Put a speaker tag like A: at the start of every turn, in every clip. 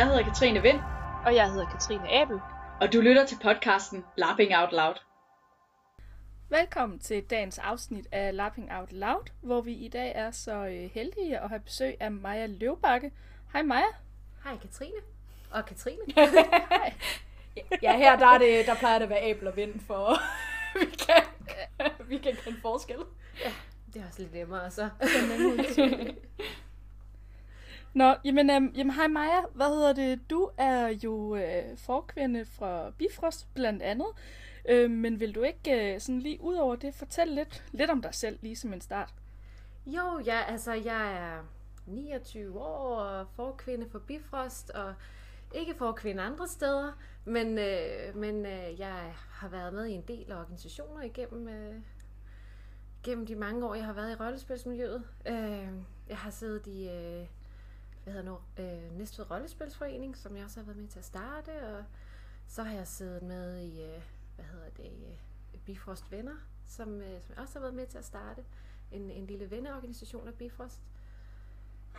A: Jeg hedder Katrine Vind,
B: Og jeg hedder Katrine Abel.
A: og du lytter til podcasten Lapping Out Loud.
B: Velkommen til dagens afsnit af Lapping Out Loud, hvor vi i dag er så øh, heldige at have besøg af Maja Løvbakke. Hej Maja.
C: Hej Katrine. Og Katrine.
D: Ja, her der, er det, der plejer det at være æbel og vind, for vi kan, vi kan kende forskel.
C: Det er også lidt nemmere, så.
B: Nå, jamen, øhm, jamen hej Maja. Hvad hedder det? Du er jo øh, forkvinde fra Bifrost blandt andet. Øh, men vil du ikke øh, sådan lige ud over det fortælle lidt, lidt om dig selv, lige som en start?
C: Jo, ja, altså jeg er 29 år og forkvinde for Bifrost, og ikke forkvinde andre steder, men, øh, men øh, jeg har været med i en del organisationer igennem, øh, gennem de mange år, jeg har været i rollespilsmiljøet. Øh, jeg har siddet i øh, hvad hedder nu, øh, Næstved Rollespilsforening, som jeg også har været med til at starte, og så har jeg siddet med i, øh, hvad hedder det, øh, Bifrost Venner, som, øh, som jeg også har været med til at starte. En, en lille venneorganisation af Bifrost.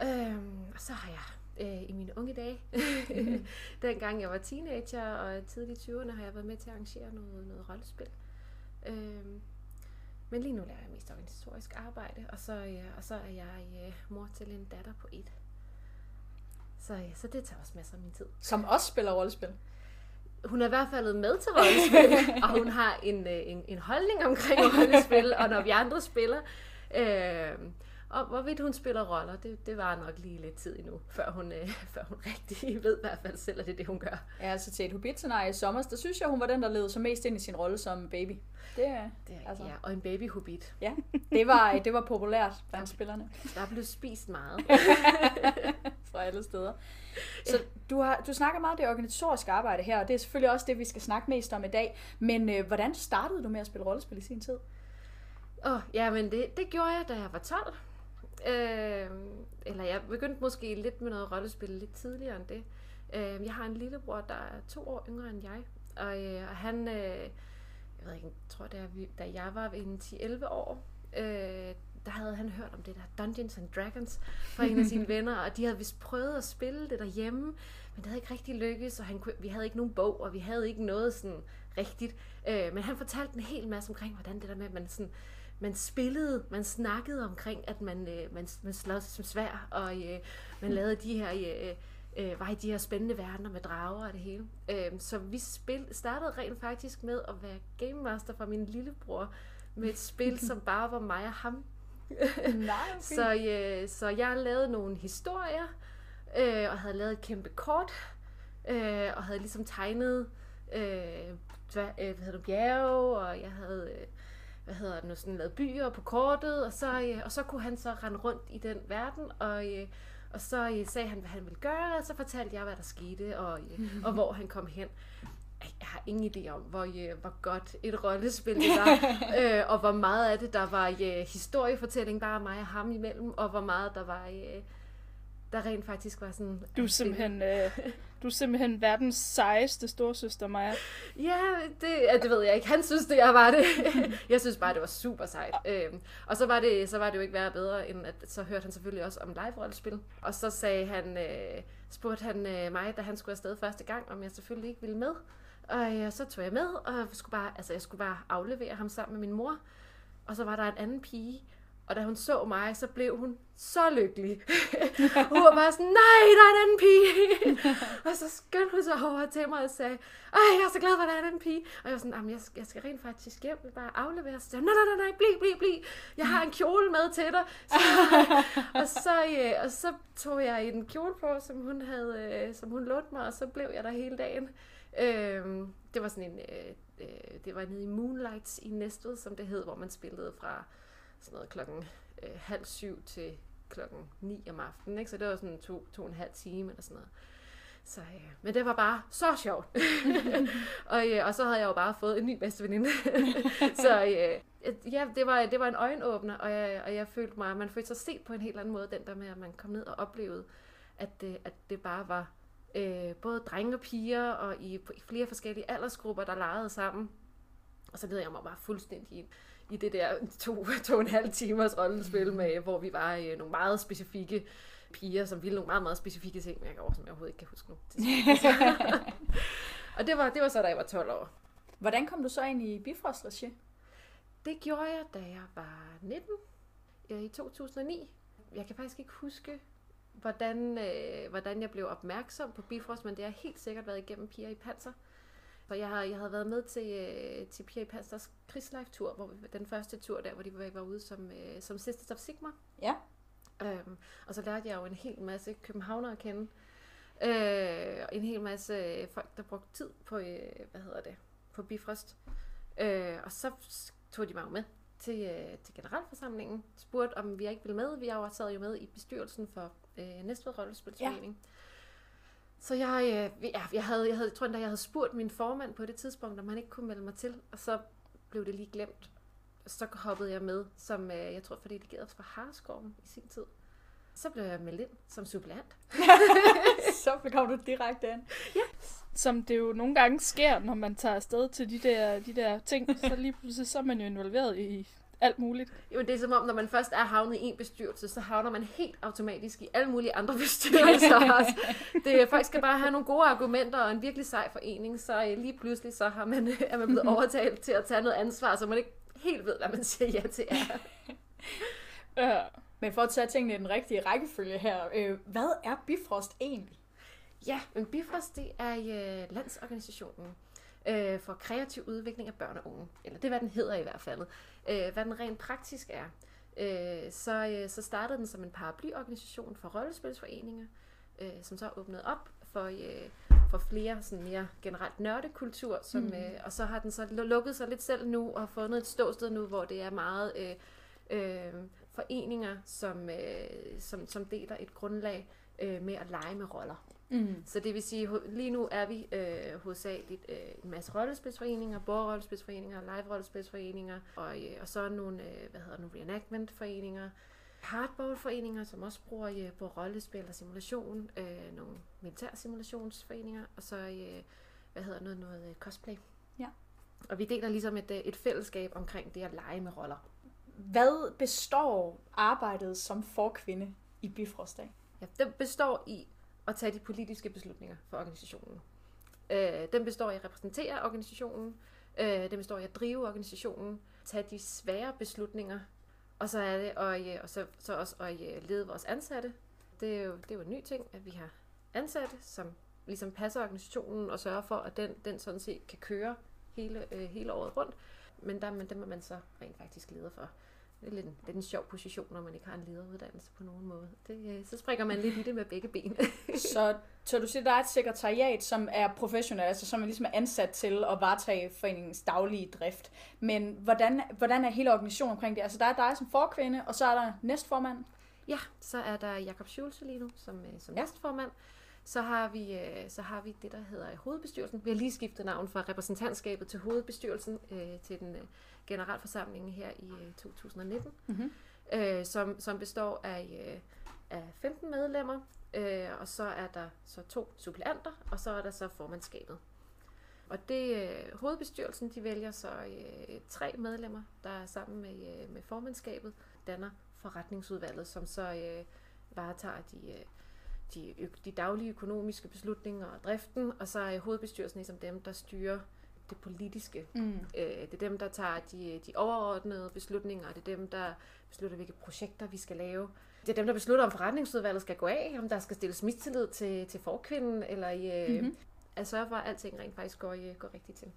C: Øhm, og så har jeg øh, i mine unge dage, dengang jeg var teenager og tidlig i 20'erne, har jeg været med til at arrangere noget, noget rollespil. Øhm, men lige nu laver jeg mest organisatorisk arbejde, og så, ja, og så er jeg øh, mor til en datter på et. Så, ja, så det tager også masser af min tid.
D: Som også spiller rollespil.
C: Hun er i hvert fald med til rollespil, og hun har en, øh, en, en holdning omkring rollespil, og når vi andre spiller. Øh, og hvorvidt hun spiller roller, det, det var nok lige lidt tid endnu, før hun, øh, før hun rigtig ved i hvert fald selv, at det er det, hun gør.
D: Ja, altså til et hobbit i sommer, der synes jeg, hun var den, der levede sig mest ind i sin rolle som baby. Det, er-
C: Det er,
D: altså.
C: ja, og en baby hobbit.
D: ja, det var, det var populært blandt spillerne
C: Der blev spist meget.
D: fra alle steder. Så du, har, du snakker meget om det organisatoriske arbejde her, og det er selvfølgelig også det, vi skal snakke mest om i dag. Men øh, hvordan startede du med at spille rollespil i sin tid?
C: Åh, oh, ja, men det, det gjorde jeg, da jeg var 12. Øh, eller jeg begyndte måske lidt med noget rollespil lidt tidligere end det. Øh, jeg har en lillebror, der er to år yngre end jeg. Og, øh, og han, øh, jeg ved ikke, jeg tror det er, da jeg var en 10-11 år, øh, der havde han hørt om det der Dungeons and Dragons fra en af sine venner, og de havde vist prøvet at spille det derhjemme, men det havde ikke rigtig lykkes, og han kunne, vi havde ikke nogen bog, og vi havde ikke noget sådan rigtigt. Øh, men han fortalte en hel masse omkring, hvordan det der med, at man sådan, man spillede, man snakkede omkring, at man, øh, man, man slås som svær, og øh, man lavede de her, øh, øh, var i de her spændende verdener med drager og det hele. Øh, så vi spil, startede rent faktisk med at være game master for min lillebror, med et spil, som bare var mig og ham.
D: Nej,
C: Så, øh, så jeg lavede nogle historier, øh, og havde lavet et kæmpe kort, øh, og havde ligesom tegnet øh, hvad, øh, hvad hedder det, bjerge, og jeg havde øh, hvad hedder det nu, sådan lavet byer på kortet, og så, øh, og så kunne han så rende rundt i den verden, og, øh, og så øh, sagde han, hvad han ville gøre, og så fortalte jeg, hvad der skete, og, øh, og hvor han kom hen. Jeg har ingen idé om, hvor, øh, hvor godt et rollespil det var, øh, og hvor meget af det, der var øh, historiefortælling, bare mig og ham imellem, og hvor meget der var, øh, der rent faktisk var sådan...
B: Du er simpelthen, øh, du er simpelthen verdens sejeste storsøster, Maja.
C: Ja, det, ja, det ved jeg ikke. Han synes det, jeg var det. jeg synes bare, det var super sejt. Øhm, og så var, det, så var det jo ikke værre bedre, end at så hørte han selvfølgelig også om live-rollespil. Og så sagde han, øh, spurgte han øh, mig, da han skulle afsted første gang, om jeg selvfølgelig ikke ville med. Og øh, så tog jeg med, og skulle, bare, altså, jeg skulle bare aflevere ham sammen med min mor. Og så var der en anden pige, og da hun så mig, så blev hun så lykkelig. hun var bare sådan, nej, der er en anden pige. og så skyndte hun sig over til mig og sagde, ej, jeg er så glad for, at der er en anden pige. Og jeg var sådan, jeg, skal- jeg skal rent faktisk hjem, jeg vil bare aflevere. Så sagde, nej, nej, nej, nej, bliv, bliv, bliv. Jeg har en kjole med til dig. Så, og, så, øh, og så tog jeg en kjole på, som hun, havde, øh, som hun lånte mig, og så blev jeg der hele dagen. Øh, det var sådan en, øh, øh, det var nede i Moonlights i Næstved, som det hed, hvor man spillede fra sådan noget klokken øh, halv syv til klokken 9 om aftenen, ikke? så det var sådan to, to og en halv time eller sådan noget. Så, øh, men det var bare så sjovt. og, øh, og så havde jeg jo bare fået en ny bedste veninde. så øh, ja, det var, det var en øjenåbner, og jeg, og jeg følte mig, man følte sig set på en helt anden måde, den der med, at man kom ned og oplevede, at det, at det bare var øh, både drenge og piger, og i, i flere forskellige aldersgrupper, der legede sammen. Og så led jeg mig bare fuldstændig ind i det der to, to og en halv timers rollespil, med, hvor vi var i nogle meget specifikke piger, som ville nogle meget, meget specifikke ting, men jeg kan også, som jeg overhovedet ikke kan huske nu. og det var, det var så, da jeg var 12 år.
D: Hvordan kom du så ind i Bifrost regi?
C: Det gjorde jeg, da jeg var 19 øh, i 2009. Jeg kan faktisk ikke huske, hvordan, øh, hvordan jeg blev opmærksom på Bifrost, men det har helt sikkert været igennem Piger i Panser. For jeg, har, jeg havde været med til, øh, til Piger i Pansers krigslife-tur, hvor vi, den første tur der, hvor de var, var ude som, øh, som Sisters of Sigma.
D: Ja.
C: Øhm, og så lærte jeg jo en hel masse københavnere at kende. Øh, og en hel masse folk, der brugte tid på, øh, hvad hedder det, på Bifrost. Øh, og så tog de mig jo med til, øh, til generalforsamlingen, spurgte om vi ikke ville med. Vi sad jo med i bestyrelsen for øh, Næstved Rollespilsforening. Ja. Så jeg, øh, ja, jeg, havde, jeg, havde, jeg tror endda, jeg havde spurgt min formand på det tidspunkt, om han ikke kunne melde mig til, og så blev det lige glemt. Så hoppede jeg med, som øh, jeg tror, for delegeret fra Harskoven i sin tid. Så blev jeg meldt ind som suppleant.
D: så kom du direkte ind.
C: Ja.
B: Som det jo nogle gange sker, når man tager afsted til de der, de der ting, så lige pludselig så er man jo involveret i alt muligt.
C: Jo, det er som om, når man først er havnet i en bestyrelse, så havner man helt automatisk i alle mulige andre bestyrelser også. Det, folk skal bare have nogle gode argumenter og en virkelig sej forening, så øh, lige pludselig så har man, er man blevet overtalt til at tage noget ansvar, så man ikke helt ved, hvad man siger ja til er.
D: ja. Men for at tage tingene i den rigtige rækkefølge her, øh, hvad er Bifrost egentlig?
C: Ja, men Bifrost det er øh, landsorganisationen øh, for kreativ udvikling af børn og unge. Eller det er, hvad den hedder i hvert fald. Øh, hvad den rent praktisk er. Øh, så, øh, så startede den som en paraplyorganisation for rollespilsforeninger, øh, som så åbnede op for, øh, for flere sådan mere generelt nørdekultur, som, mm. øh, og så har den så lukket sig lidt selv nu og fundet et ståsted nu, hvor det er meget øh, øh, foreninger, som, øh, som, som deler et grundlag øh, med at lege med roller. Mm. Så det vil sige, lige nu er vi øh, hovedsageligt øh, en masse rollespilsforeninger, bordrollespilsforeninger, live-rollespilsforeninger, og, øh, og så nogle, øh, hvad hedder nogle reenactment-foreninger, hardball-foreninger, som også bruger øh, på rollespil og simulation, øh, nogle militærsimulationsforeninger, og så, øh, hvad hedder noget, noget øh, cosplay.
D: Ja.
C: Og vi deler ligesom et, øh, et fællesskab omkring det at lege med roller.
D: Hvad består arbejdet som forkvinde i Bifrost af?
C: Ja, det består i at tage de politiske beslutninger for organisationen. Øh, den består i at repræsentere organisationen, øh, den består i at drive organisationen, tage de svære beslutninger, og så er det og, øh, og så, så også at øh, lede vores ansatte. Det er, jo, det er jo en ny ting, at vi har ansatte, som ligesom passer organisationen og sørger for, at den, den sådan set kan køre hele, øh, hele året rundt. Men der, men dem er man så rent faktisk leder for. Det er lidt en, lidt en sjov position, når man ikke har en lederuddannelse på nogen måde. Det, øh, så springer man lidt i det med begge ben.
D: så, så du siger, der er et sekretariat, som er professionelt, altså som er ligesom ansat til at varetage foreningens daglige drift. Men hvordan, hvordan er hele organisationen omkring det? Altså der er dig som forkvinde, og så er der næstformand?
C: Ja, så er der Jakob Schulze lige nu som, øh, som ja. næstformand. Så har, vi, øh, så har vi det, der hedder hovedbestyrelsen. Vi har lige skiftet navn fra repræsentantskabet til hovedbestyrelsen øh, til den øh, generalforsamling her i øh, 2019, mm-hmm. øh, som, som består af, øh, af 15 medlemmer, øh, og så er der så to suppleanter, og så er der så formandskabet. Og det øh, hovedbestyrelsen, de vælger så øh, tre medlemmer, der er sammen med, øh, med formandskabet, danner forretningsudvalget, som så øh, varetager de, øh, de, de daglige økonomiske beslutninger og driften, og så er hovedbestyrelsen ligesom dem, der styrer det politiske. Mm. Øh, det er dem, der tager de, de overordnede beslutninger, og det er dem, der beslutter, hvilke projekter vi skal lave. Det er dem, der beslutter, om forretningsudvalget skal gå af, om der skal stilles mistillid til, til forkvinden, eller i, øh, mm-hmm. at sørge for, at alting rent faktisk går, går rigtigt til.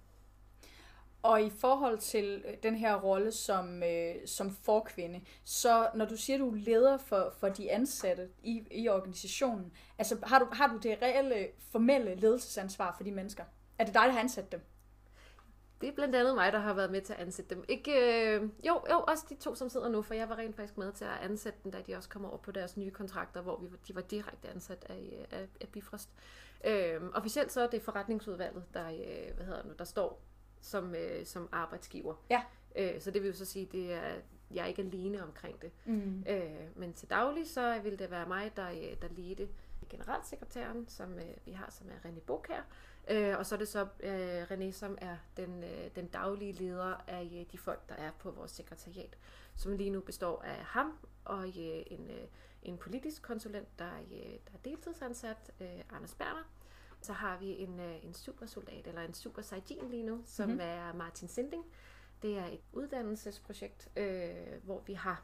D: Og i forhold til øh, den her rolle som, øh, som forkvinde, så når du siger, at du er leder for, for de ansatte i, i organisationen, altså har du, har du det reelle formelle ledelsesansvar for de mennesker? Er det dig, der har ansat dem?
C: Det er blandt andet mig, der har været med til at ansætte dem. Ikke, øh, jo, jo, også de to, som sidder nu, for jeg var rent faktisk med til at ansætte dem, da de også kommer over på deres nye kontrakter, hvor vi, de var direkte ansat af, af, af Bifrost. Øh, officielt så er det forretningsudvalget, der, øh, hvad hedder det, der står som, øh, som arbejdsgiver.
D: Ja.
C: Øh, så det vil jo så sige, det er, jeg er ikke alene omkring det. Mm. Øh, men til daglig, så vil det være mig, der, øh, der ledte generalsekretæren, som øh, vi har, som er René Bokær. Øh, og så er det så øh, René, som er den, øh, den daglige leder af øh, de folk, der er på vores sekretariat, som lige nu består af ham og øh, en, øh, en politisk konsulent, der, øh, der er deltidsansat, øh, Anders Berner. Så har vi en, øh, en supersoldat, eller en super sajin lige nu, som mm-hmm. er Martin Sinding. Det er et uddannelsesprojekt, øh, hvor vi har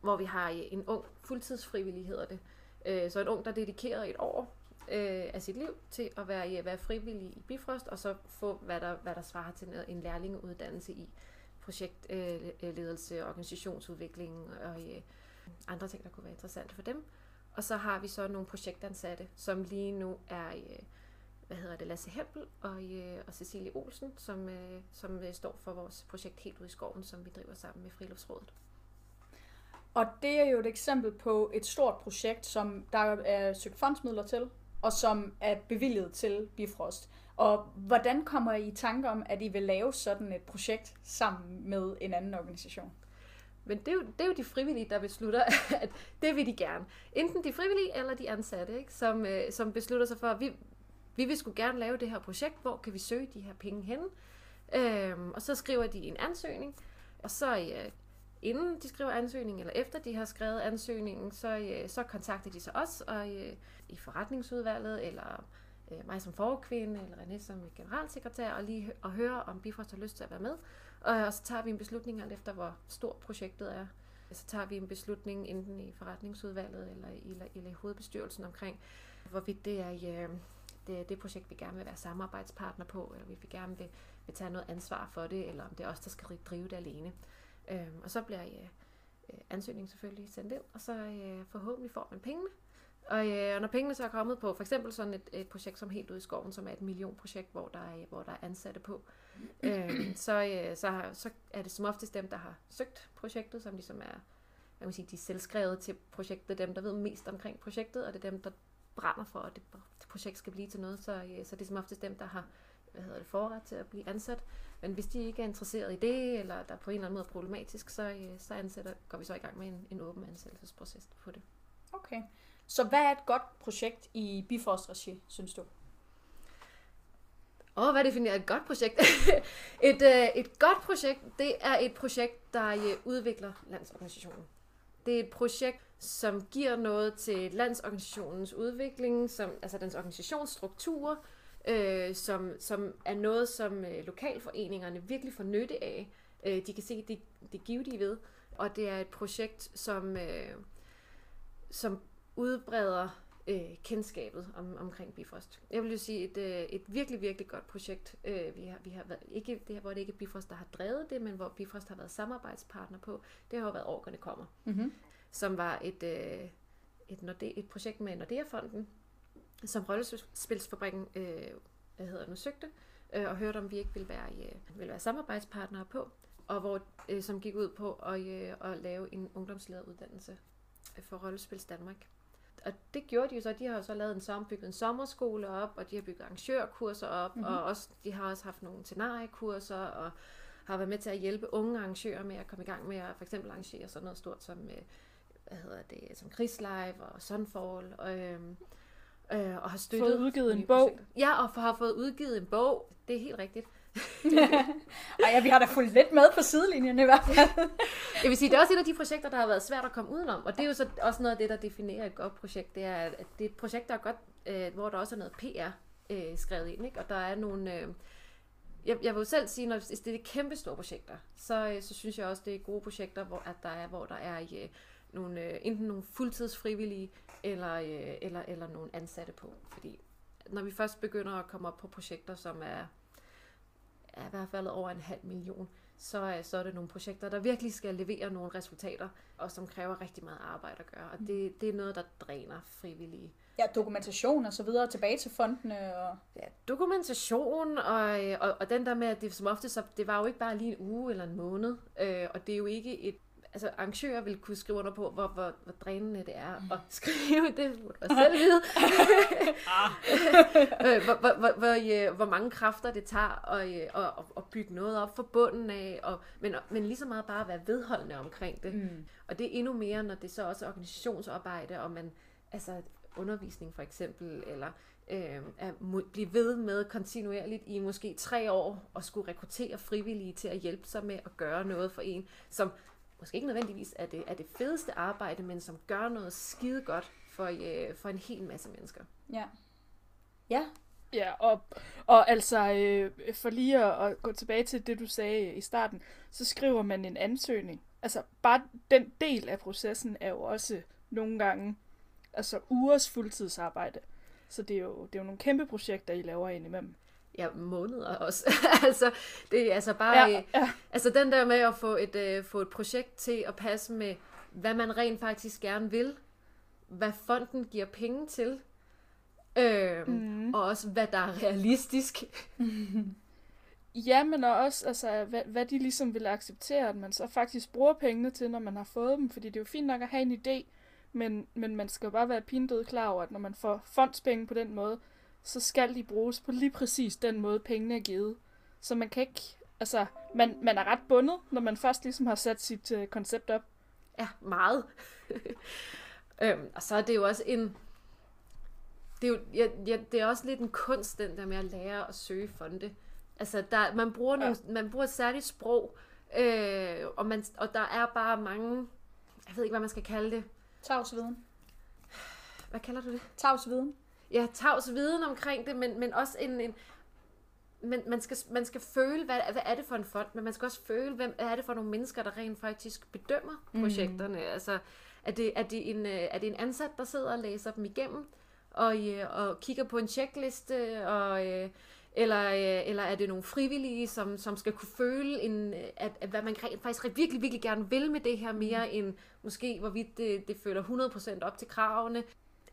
C: hvor vi har en ung fuldtidsfrivillig, hedder det. Øh, så en ung, der dedikerer et år øh, af sit liv til at være, være frivillig i Bifrost, og så få, hvad der, hvad der svarer til en lærlingeuddannelse i projektledelse, øh, organisationsudvikling og øh, andre ting, der kunne være interessante for dem. Og så har vi så nogle projektansatte, som lige nu er, øh, hvad hedder det, Lasse Hempel og, øh, og Cecilie Olsen, som, øh, som øh, står for vores projekt Helt ud i skoven, som vi driver sammen med Friluftsrådet.
D: Og det er jo et eksempel på et stort projekt, som der er søgt fondsmidler til, og som er bevilget til Bifrost. Og hvordan kommer I i tanke om, at I vil lave sådan et projekt sammen med en anden organisation?
C: Men det er, jo, det er jo de frivillige, der beslutter, at det vil de gerne. Enten de frivillige eller de ansatte, ikke? Som, øh, som beslutter sig for, at vi, vi vil skulle gerne lave det her projekt, hvor kan vi søge de her penge hen? Øhm, og så skriver de en ansøgning, og så øh, inden de skriver ansøgningen, eller efter de har skrevet ansøgningen, så, øh, så kontakter de så os og, øh, i forretningsudvalget, eller øh, mig som forkvinde, eller René som generalsekretær, og lige og høre, om Bifrost har lyst til at være med. Og, og så tager vi en beslutning alt efter, hvor stort projektet er. Så tager vi en beslutning enten i forretningsudvalget eller i, eller, eller i hovedbestyrelsen omkring, hvorvidt det er øh, det, det projekt, vi gerne vil være samarbejdspartner på, eller vi vil gerne vil, vil tage noget ansvar for det, eller om det er os, der skal drive det alene. Øhm, og så bliver øh, øh, ansøgningen selvfølgelig sendt ind, og så øh, forhåbentlig får man pengene. Og, øh, og når pengene så er kommet på for eksempel sådan et, et projekt som Helt ud i skoven, som er et millionprojekt, hvor der er, hvor der er ansatte på, øh, så, øh, så, har, så er det som oftest dem, der har søgt projektet, som ligesom er jeg man sige, de er selvskrevet til projektet, dem der ved mest omkring projektet, og det er dem, der brænder for, at det, det projekt skal blive til noget, så, øh, så det er som oftest dem, der har hvad hedder det, forret til at blive ansat. Men hvis de ikke er interesseret i det, eller der på en eller anden måde er problematisk, så, øh, så ansætter, går vi så i gang med en, en åben ansættelsesproces på det.
D: Okay. Så hvad er et godt projekt i Bifrost Regi, synes du?
C: Åh, oh, hvad definerer et godt projekt? et, øh, et godt projekt, det er et projekt, der øh, udvikler landsorganisationen. Det er et projekt, som giver noget til landsorganisationens udvikling, som, altså dens organisationsstruktur, øh, som, som er noget, som øh, lokalforeningerne virkelig får nytte af. Øh, de kan se det, det giver de ved. Og det er et projekt, som, øh, som udbreder øh, kendskabet om, omkring Bifrost. Jeg vil jo sige et, øh, et virkelig, virkelig godt projekt. Øh, vi har, vi har været, ikke, det her, hvor det ikke er Bifrost, der har drevet det, men hvor Bifrost har været samarbejdspartner på. Det har jo været Orkerne Kommer, mm-hmm. som var et, øh, et, Norde, et projekt med Nordea-fonden, som Rollespilsfabrikken øh, hvad hedder det, søgte, øh, og hørte, om vi ikke ville være, øh, ville være samarbejdspartnere på, og hvor, øh, som gik ud på at, øh, at lave en ungdomslederuddannelse for Rollespils Danmark. Og det gjorde de jo så. De har jo så lavet en sammenbygget en sommerskole op, og de har bygget arrangørkurser op, mm-hmm. og også, de har også haft nogle scenariekurser, og har været med til at hjælpe unge arrangører med at komme i gang med at for eksempel arrangere sådan noget stort som, øh, hvad hedder det, som Chris Live og Sunfall. Og, øh, øh, og har støttet...
B: Fået udgivet en bog.
C: Projekter. Ja, og har fået udgivet en bog. Det er helt rigtigt.
D: Ej, ja, vi har da fulgt lidt med på sidelinjen i hvert fald.
C: Jeg vil sige, det er også et af de projekter, der har været svært at komme udenom. Og det er jo så også noget af det, der definerer et godt projekt. Det er, at det er et projekt, der er godt, øh, hvor der også er noget PR øh, skrevet ind. Ikke? Og der er nogle... Øh, jeg, jeg vil jo selv sige, når det er kæmpe store projekter, så, øh, så synes jeg også, det er gode projekter, hvor, at der er, hvor der er øh, nogle, øh, enten nogle fuldtidsfrivillige, eller, øh, eller, eller nogle ansatte på. Fordi når vi først begynder at komme op på projekter, som er, er i hvert fald over en halv million, så, så er det nogle projekter, der virkelig skal levere nogle resultater, og som kræver rigtig meget arbejde at gøre. Og det, det er noget, der dræner frivillige.
D: Ja, dokumentation og så videre tilbage til fondene. Og...
C: Ja, dokumentation og, og, og den der med, at det som ofte så, det var jo ikke bare lige en uge eller en måned, øh, og det er jo ikke et altså arrangører vil kunne skrive under på, hvor, hvor, hvor drænende det er mm. at skrive det, må du selv vide. Øh, hvor, hvor, hvor, hvor, hvor mange kræfter det tager at, at, at, at bygge noget op for bunden af, og, men, men lige så meget bare at være vedholdende omkring det. Mm. Og det er endnu mere, når det så også er organisationsarbejde, og man, altså, undervisning for eksempel, eller øh, at blive ved med kontinuerligt i måske tre år og skulle rekruttere frivillige til at hjælpe sig med at gøre noget for en, som måske ikke nødvendigvis er det, er det fedeste arbejde, men som gør noget skide godt for, øh, for en hel masse mennesker.
D: Ja. Ja,
B: Ja, og, og altså, øh, for lige at, at gå tilbage til det, du sagde i starten, så skriver man en ansøgning. Altså, bare den del af processen er jo også nogle gange altså ugers fuldtidsarbejde. Så det er jo, det er jo nogle kæmpe projekter, I laver indimellem.
C: Ja, måneder også. altså, det er altså bare...
B: Ja, ja.
C: Altså den der med at få et, øh, få et projekt til at passe med, hvad man rent faktisk gerne vil, hvad fonden giver penge til, øh, mm. og også hvad der er realistisk.
B: Ja, men også, altså, hvad, hvad de ligesom vil acceptere, at man så faktisk bruger pengene til, når man har fået dem. Fordi det er jo fint nok at have en idé, men, men man skal jo bare være pindød klar over, at når man får fondspenge på den måde, så skal de bruges på lige præcis den måde, pengene er givet. Så man kan ikke, altså, man, man er ret bundet, når man først ligesom har sat sit øh, koncept op.
C: Ja, meget. øhm, og så er det jo også en... Det er, jo, ja, ja, det er også lidt en kunst, den der med at lære at søge fonde. Altså, der, man, bruger nogle, man bruger et særligt sprog, øh, og, man, og der er bare mange... Jeg ved ikke, hvad man skal kalde det.
D: tavsviden.
C: Hvad kalder du det?
D: Tavsviden.
C: Ja, tavs viden omkring det, men, men også en, en men man skal, man skal føle, hvad, hvad er det for en fond, men man skal også føle, hvem er det for nogle mennesker, der rent faktisk bedømmer projekterne. Mm. Altså, er det, er, det en, øh, er det en ansat, der sidder og læser dem igennem, og, øh, og kigger på en checkliste, og, øh, eller, eller er det nogle frivillige, som, som skal kunne føle, en, at, at hvad man rent faktisk virkelig, virkelig gerne vil med det her, mere mm. end måske hvorvidt det, det føler 100% op til kravene.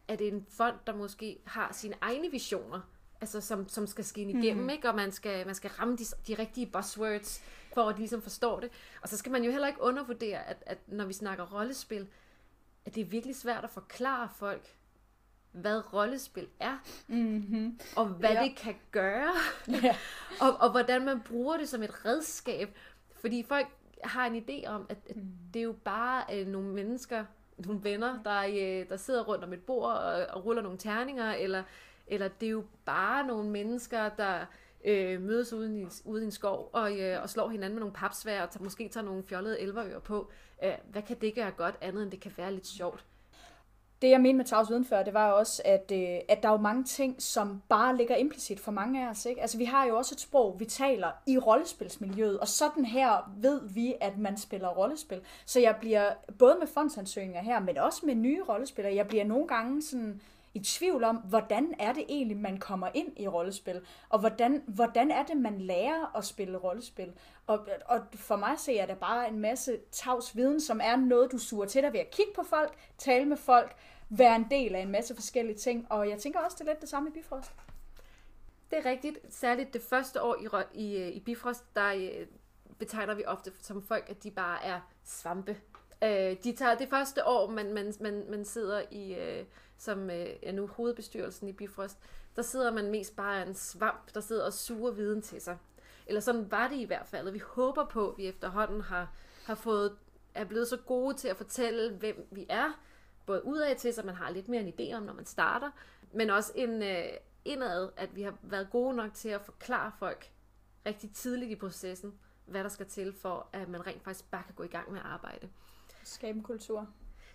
C: Er det en fond, der måske har sine egne visioner, altså som, som skal skinne igennem, mm. ikke? og man skal, man skal ramme de, de rigtige buzzwords, for at de ligesom forstår det. Og så skal man jo heller ikke undervurdere, at, at når vi snakker rollespil, at det er virkelig svært at forklare folk, hvad rollespil er,
D: Mm-hmm.
C: og hvad
B: Ja.
C: det kan gøre,
D: Ja.
C: og, og hvordan man bruger det som et redskab. Fordi folk har en idé om, at, at det er jo bare øh, nogle mennesker, nogle venner, der, øh, der sidder rundt om et bord og, og ruller nogle terninger, eller, eller det er jo bare nogle mennesker, der øh, mødes ude i, ude i en skov og, øh, og slår hinanden med nogle papsvær og tager, måske tager nogle fjollede elverøer på. Øh, hvad kan det gøre godt andet, end det kan være lidt sjovt?
D: Det jeg mente med tavsviden før, det var også, at, øh, at der er jo mange ting, som bare ligger implicit for mange af os. Ikke? Altså vi har jo også et sprog, vi taler i rollespilsmiljøet, og sådan her ved vi, at man spiller rollespil. Så jeg bliver, både med fondsansøgninger her, men også med nye rollespillere, jeg bliver nogle gange sådan i tvivl om, hvordan er det egentlig, man kommer ind i rollespil, og hvordan, hvordan er det, man lærer at spille rollespil. Og, og for mig ser jeg det bare en masse tavs viden, som er noget, du suger til dig ved at kigge på folk, tale med folk, være en del af en masse forskellige ting. Og jeg tænker også, det er lidt det samme i Bifrost.
C: Det er rigtigt. Særligt det første år i, i, øh, i Bifrost, der øh, betegner vi ofte som folk, at de bare er svampe. Øh, de tager det første år, man, man, man, man sidder i, øh, som øh, er nu hovedbestyrelsen i Bifrost, der sidder man mest bare af en svamp, der sidder og suger viden til sig. Eller sådan var det i hvert fald. Og vi håber på, at vi efterhånden har, har fået, er blevet så gode til at fortælle, hvem vi er. Både udad til, så man har lidt mere en idé om, når man starter, men også en, øh, indad, at vi har været gode nok til at forklare folk rigtig tidligt i processen, hvad der skal til for, at man rent faktisk bare kan gå i gang med at arbejde.
D: Skabe en kultur.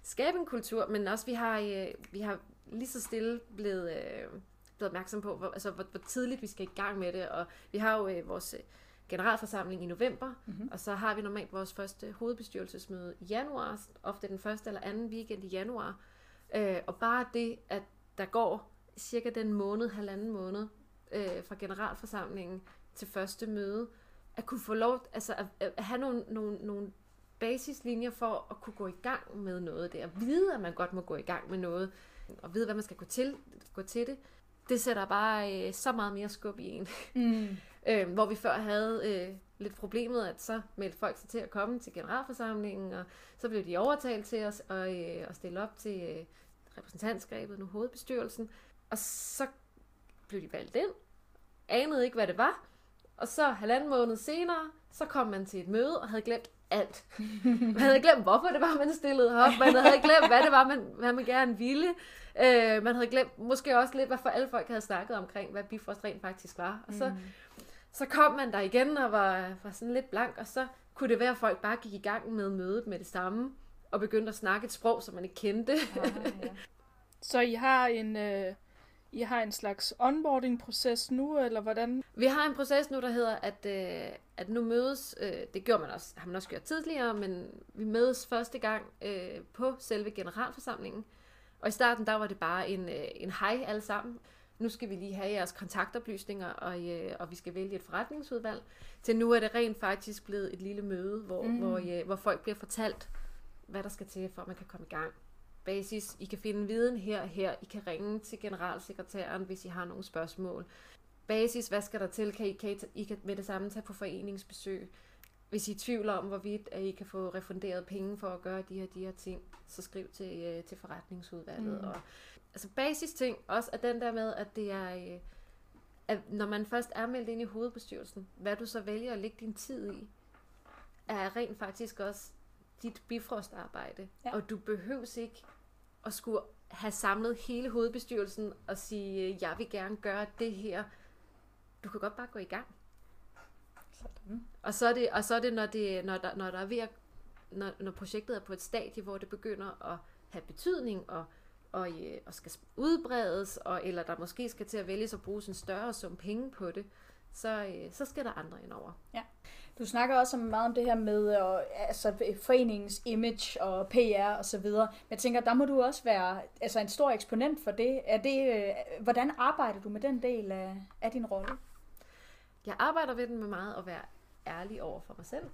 C: Skabe en kultur, men også vi har, øh, vi har lige så stille blevet, øh, blevet opmærksom på, hvor, altså, hvor, hvor tidligt vi skal i gang med det, og vi har jo øh, vores øh, generalforsamling i november, mm-hmm. og så har vi normalt vores første hovedbestyrelsesmøde i januar, ofte den første eller anden weekend i januar, øh, og bare det, at der går cirka den måned, halvanden måned øh, fra generalforsamlingen til første møde, at kunne få lov, altså at, at have nogle, nogle, nogle basislinjer for at kunne gå i gang med noget der. Vide, at man godt må gå i gang med noget, og vide, hvad man skal gå til, gå til det. Det sætter bare øh, så meget mere skub i en.
D: Mm.
C: Øh, hvor vi før havde øh, lidt problemet, at så meldte folk sig til at komme til generalforsamlingen, og så blev de overtalt til os og, øh, at stille op til øh, repræsentantskabet, nu hovedbestyrelsen. Og så blev de valgt ind, anede ikke, hvad det var, og så halvanden måned senere, Så kom man til et møde og havde glemt alt. Man havde glemt, hvorfor det var, man stillede op. Man havde glemt, hvad det var, man, hvad man gerne ville. Øh, man havde glemt måske også lidt, hvad for alle folk havde snakket omkring, hvad Bifrost rent faktisk var. Og så, mm. så kom man der igen og var, var sådan lidt blank, og så kunne det være, at folk bare gik i gang med mødet med det samme, og begyndte at snakke et sprog, som man ikke kendte. Ah, ja.
B: Så I har en, øh, I har en slags onboarding-proces nu, eller hvordan?
C: Vi har en proces nu, der hedder, at, øh, at nu mødes, øh, det gjorde man også, har man også gjort tidligere, men vi mødes første gang øh, på selve generalforsamlingen. Og i starten, der var det bare en, øh, en hej alle sammen. Nu skal vi lige have jeres kontaktoplysninger, og, øh, og vi skal vælge et forretningsudvalg. Til nu er det rent faktisk blevet et lille møde, hvor, mm. hvor, øh, hvor folk bliver fortalt, hvad der skal til, for at man kan komme i gang basis. I kan finde viden her og her. I kan ringe til generalsekretæren, hvis I har nogle spørgsmål. Basis, hvad skal der til? Kan I, kan I, I kan med det samme tage på foreningsbesøg. Hvis I er i tvivl om, hvorvidt at I kan få refunderet penge for at gøre de her, de her ting, så skriv til, øh, til forretningsudvalget. Mm. Og, altså basis ting, også er den der med, at det er, øh, at når man først er meldt ind i hovedbestyrelsen, hvad du så vælger at lægge din tid i, er rent faktisk også dit bifrostarbejde. Ja. Og du behøves ikke at skulle have samlet hele hovedbestyrelsen og sige, jeg vil gerne gøre det her. Du kan godt bare gå i gang. Sådan. Og så er det, og så er det, når, det når, der, når der er ved at, når, når projektet er på et stadie, hvor det begynder at have betydning og, og, øh, og skal udbredes, og, eller der måske skal til at vælges at bruge en større sum penge på det, så, øh, så skal der andre ind over.
D: Ja. Du snakker også meget om det her med og, altså, foreningens image og PR og så videre. Men jeg tænker, der må du også være altså, en stor eksponent for det. Er det øh, hvordan arbejder du med den del af, af din rolle?
C: Jeg arbejder ved den med meget at være ærlig over for mig selv.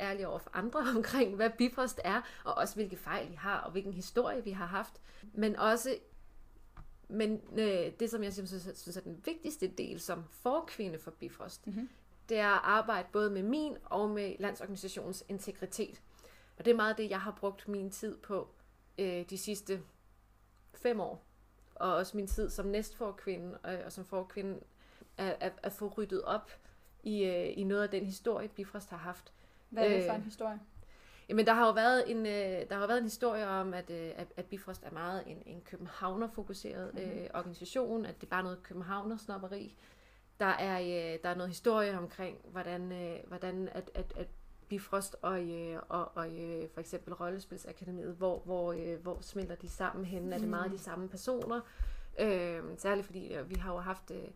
C: Ærlig over for andre omkring, hvad Bifrost er, og også hvilke fejl vi har, og hvilken historie vi har haft. Men også men øh, det, som jeg synes, synes er den vigtigste del som forkvinde for Bifrost, mm-hmm det er at arbejde både med min og med landsorganisationens integritet. Og det er meget det, jeg har brugt min tid på øh, de sidste fem år. Og også min tid som næstforkvinde og, og som forkvinde at, at, at få ryddet op i, øh, i noget af den historie, Bifrost har haft.
D: Hvad er det for en øh, historie?
C: Jamen, der har jo været en, øh, der har været en historie om, at, øh, at, at Bifrost er meget en, en københavner-fokuseret mm-hmm. øh, organisation, at det er bare noget københavner-snopperi. Der er, øh, der er noget historie omkring, hvordan, øh, hvordan at, at, at Bifrost og, øh, og, og øh, for eksempel Rollespilsakademiet, hvor, hvor, øh, hvor smelter de sammen hen? Er det meget de samme personer? Øh, særligt fordi øh, vi har jo haft øh,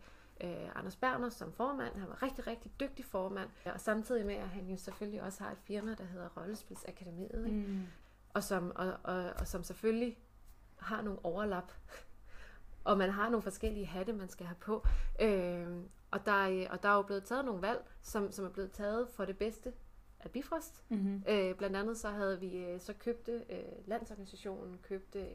C: Anders Berner som formand. Han var rigtig, rigtig dygtig formand. Og samtidig med, at han jo selvfølgelig også har et firma, der hedder Rollespilsakademiet. Ikke? Mm. Og, som, og, og, og som selvfølgelig har nogle overlap og man har nogle forskellige hatte, man skal have på. Øh, og, der, og der er jo blevet taget nogle valg, som, som er blevet taget for det bedste af Bifrost. Mm-hmm. Øh, blandt andet så havde vi øh, så købte øh, landsorganisationen, købte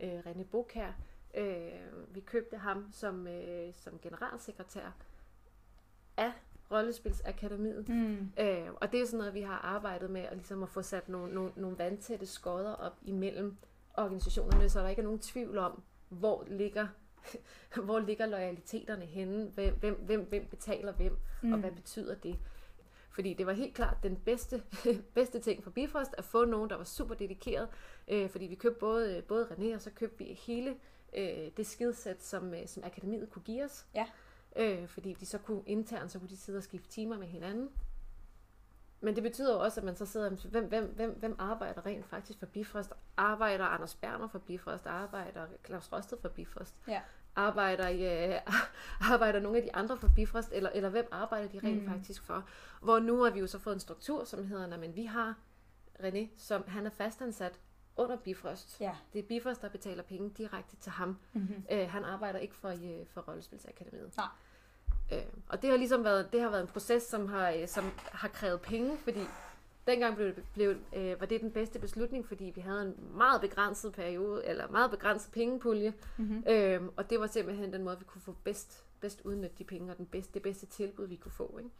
C: øh, René Bokær, øh, vi købte ham som, øh, som generalsekretær af Rollespilsakademiet. Mm. Øh, og det er sådan noget, vi har arbejdet med, at, ligesom at få sat nogle, nogle, nogle vandtætte skodder op imellem organisationerne, så der ikke er nogen tvivl om, hvor ligger, hvor ligger loyaliteterne henne, hvem, hvem, hvem, hvem betaler hvem, mm. og hvad betyder det. Fordi det var helt klart den bedste, bedste ting for Bifrost, at få nogen, der var super dedikeret. Øh, fordi vi købte både, både René, og så købte vi hele øh, det skidesæt, som, øh, som akademiet kunne give os. Ja. Øh, fordi de så kunne internt, så kunne de sidde og skifte timer med hinanden. Men det betyder jo også, at man så sidder, hvem, hvem, hvem, hvem arbejder rent faktisk for Bifrost? Arbejder Anders Berner for Bifrost? Arbejder Claus Rosted for Bifrost? Ja. Arbejder, ja, arbejder nogle af de andre for Bifrost? Eller, eller hvem arbejder de rent mm. faktisk for? Hvor nu har vi jo så fået en struktur, som hedder, men vi har René, som han er fastansat under Bifrost. Ja. Det er Bifrost, der betaler penge direkte til ham. Mm-hmm. Øh, han arbejder ikke for, øh, for Rollespilsakademiet. Nej. Øh, og det har ligesom været, det har været en proces, som har, øh, som har krævet penge, fordi dengang blev, blev, øh, var det den bedste beslutning, fordi vi havde en meget begrænset periode, eller meget begrænset pengepulje, mm-hmm. øh, og det var simpelthen den måde, vi kunne få bedst, bedst udnytte de penge, og den bedste, det bedste tilbud, vi kunne få. Ikke?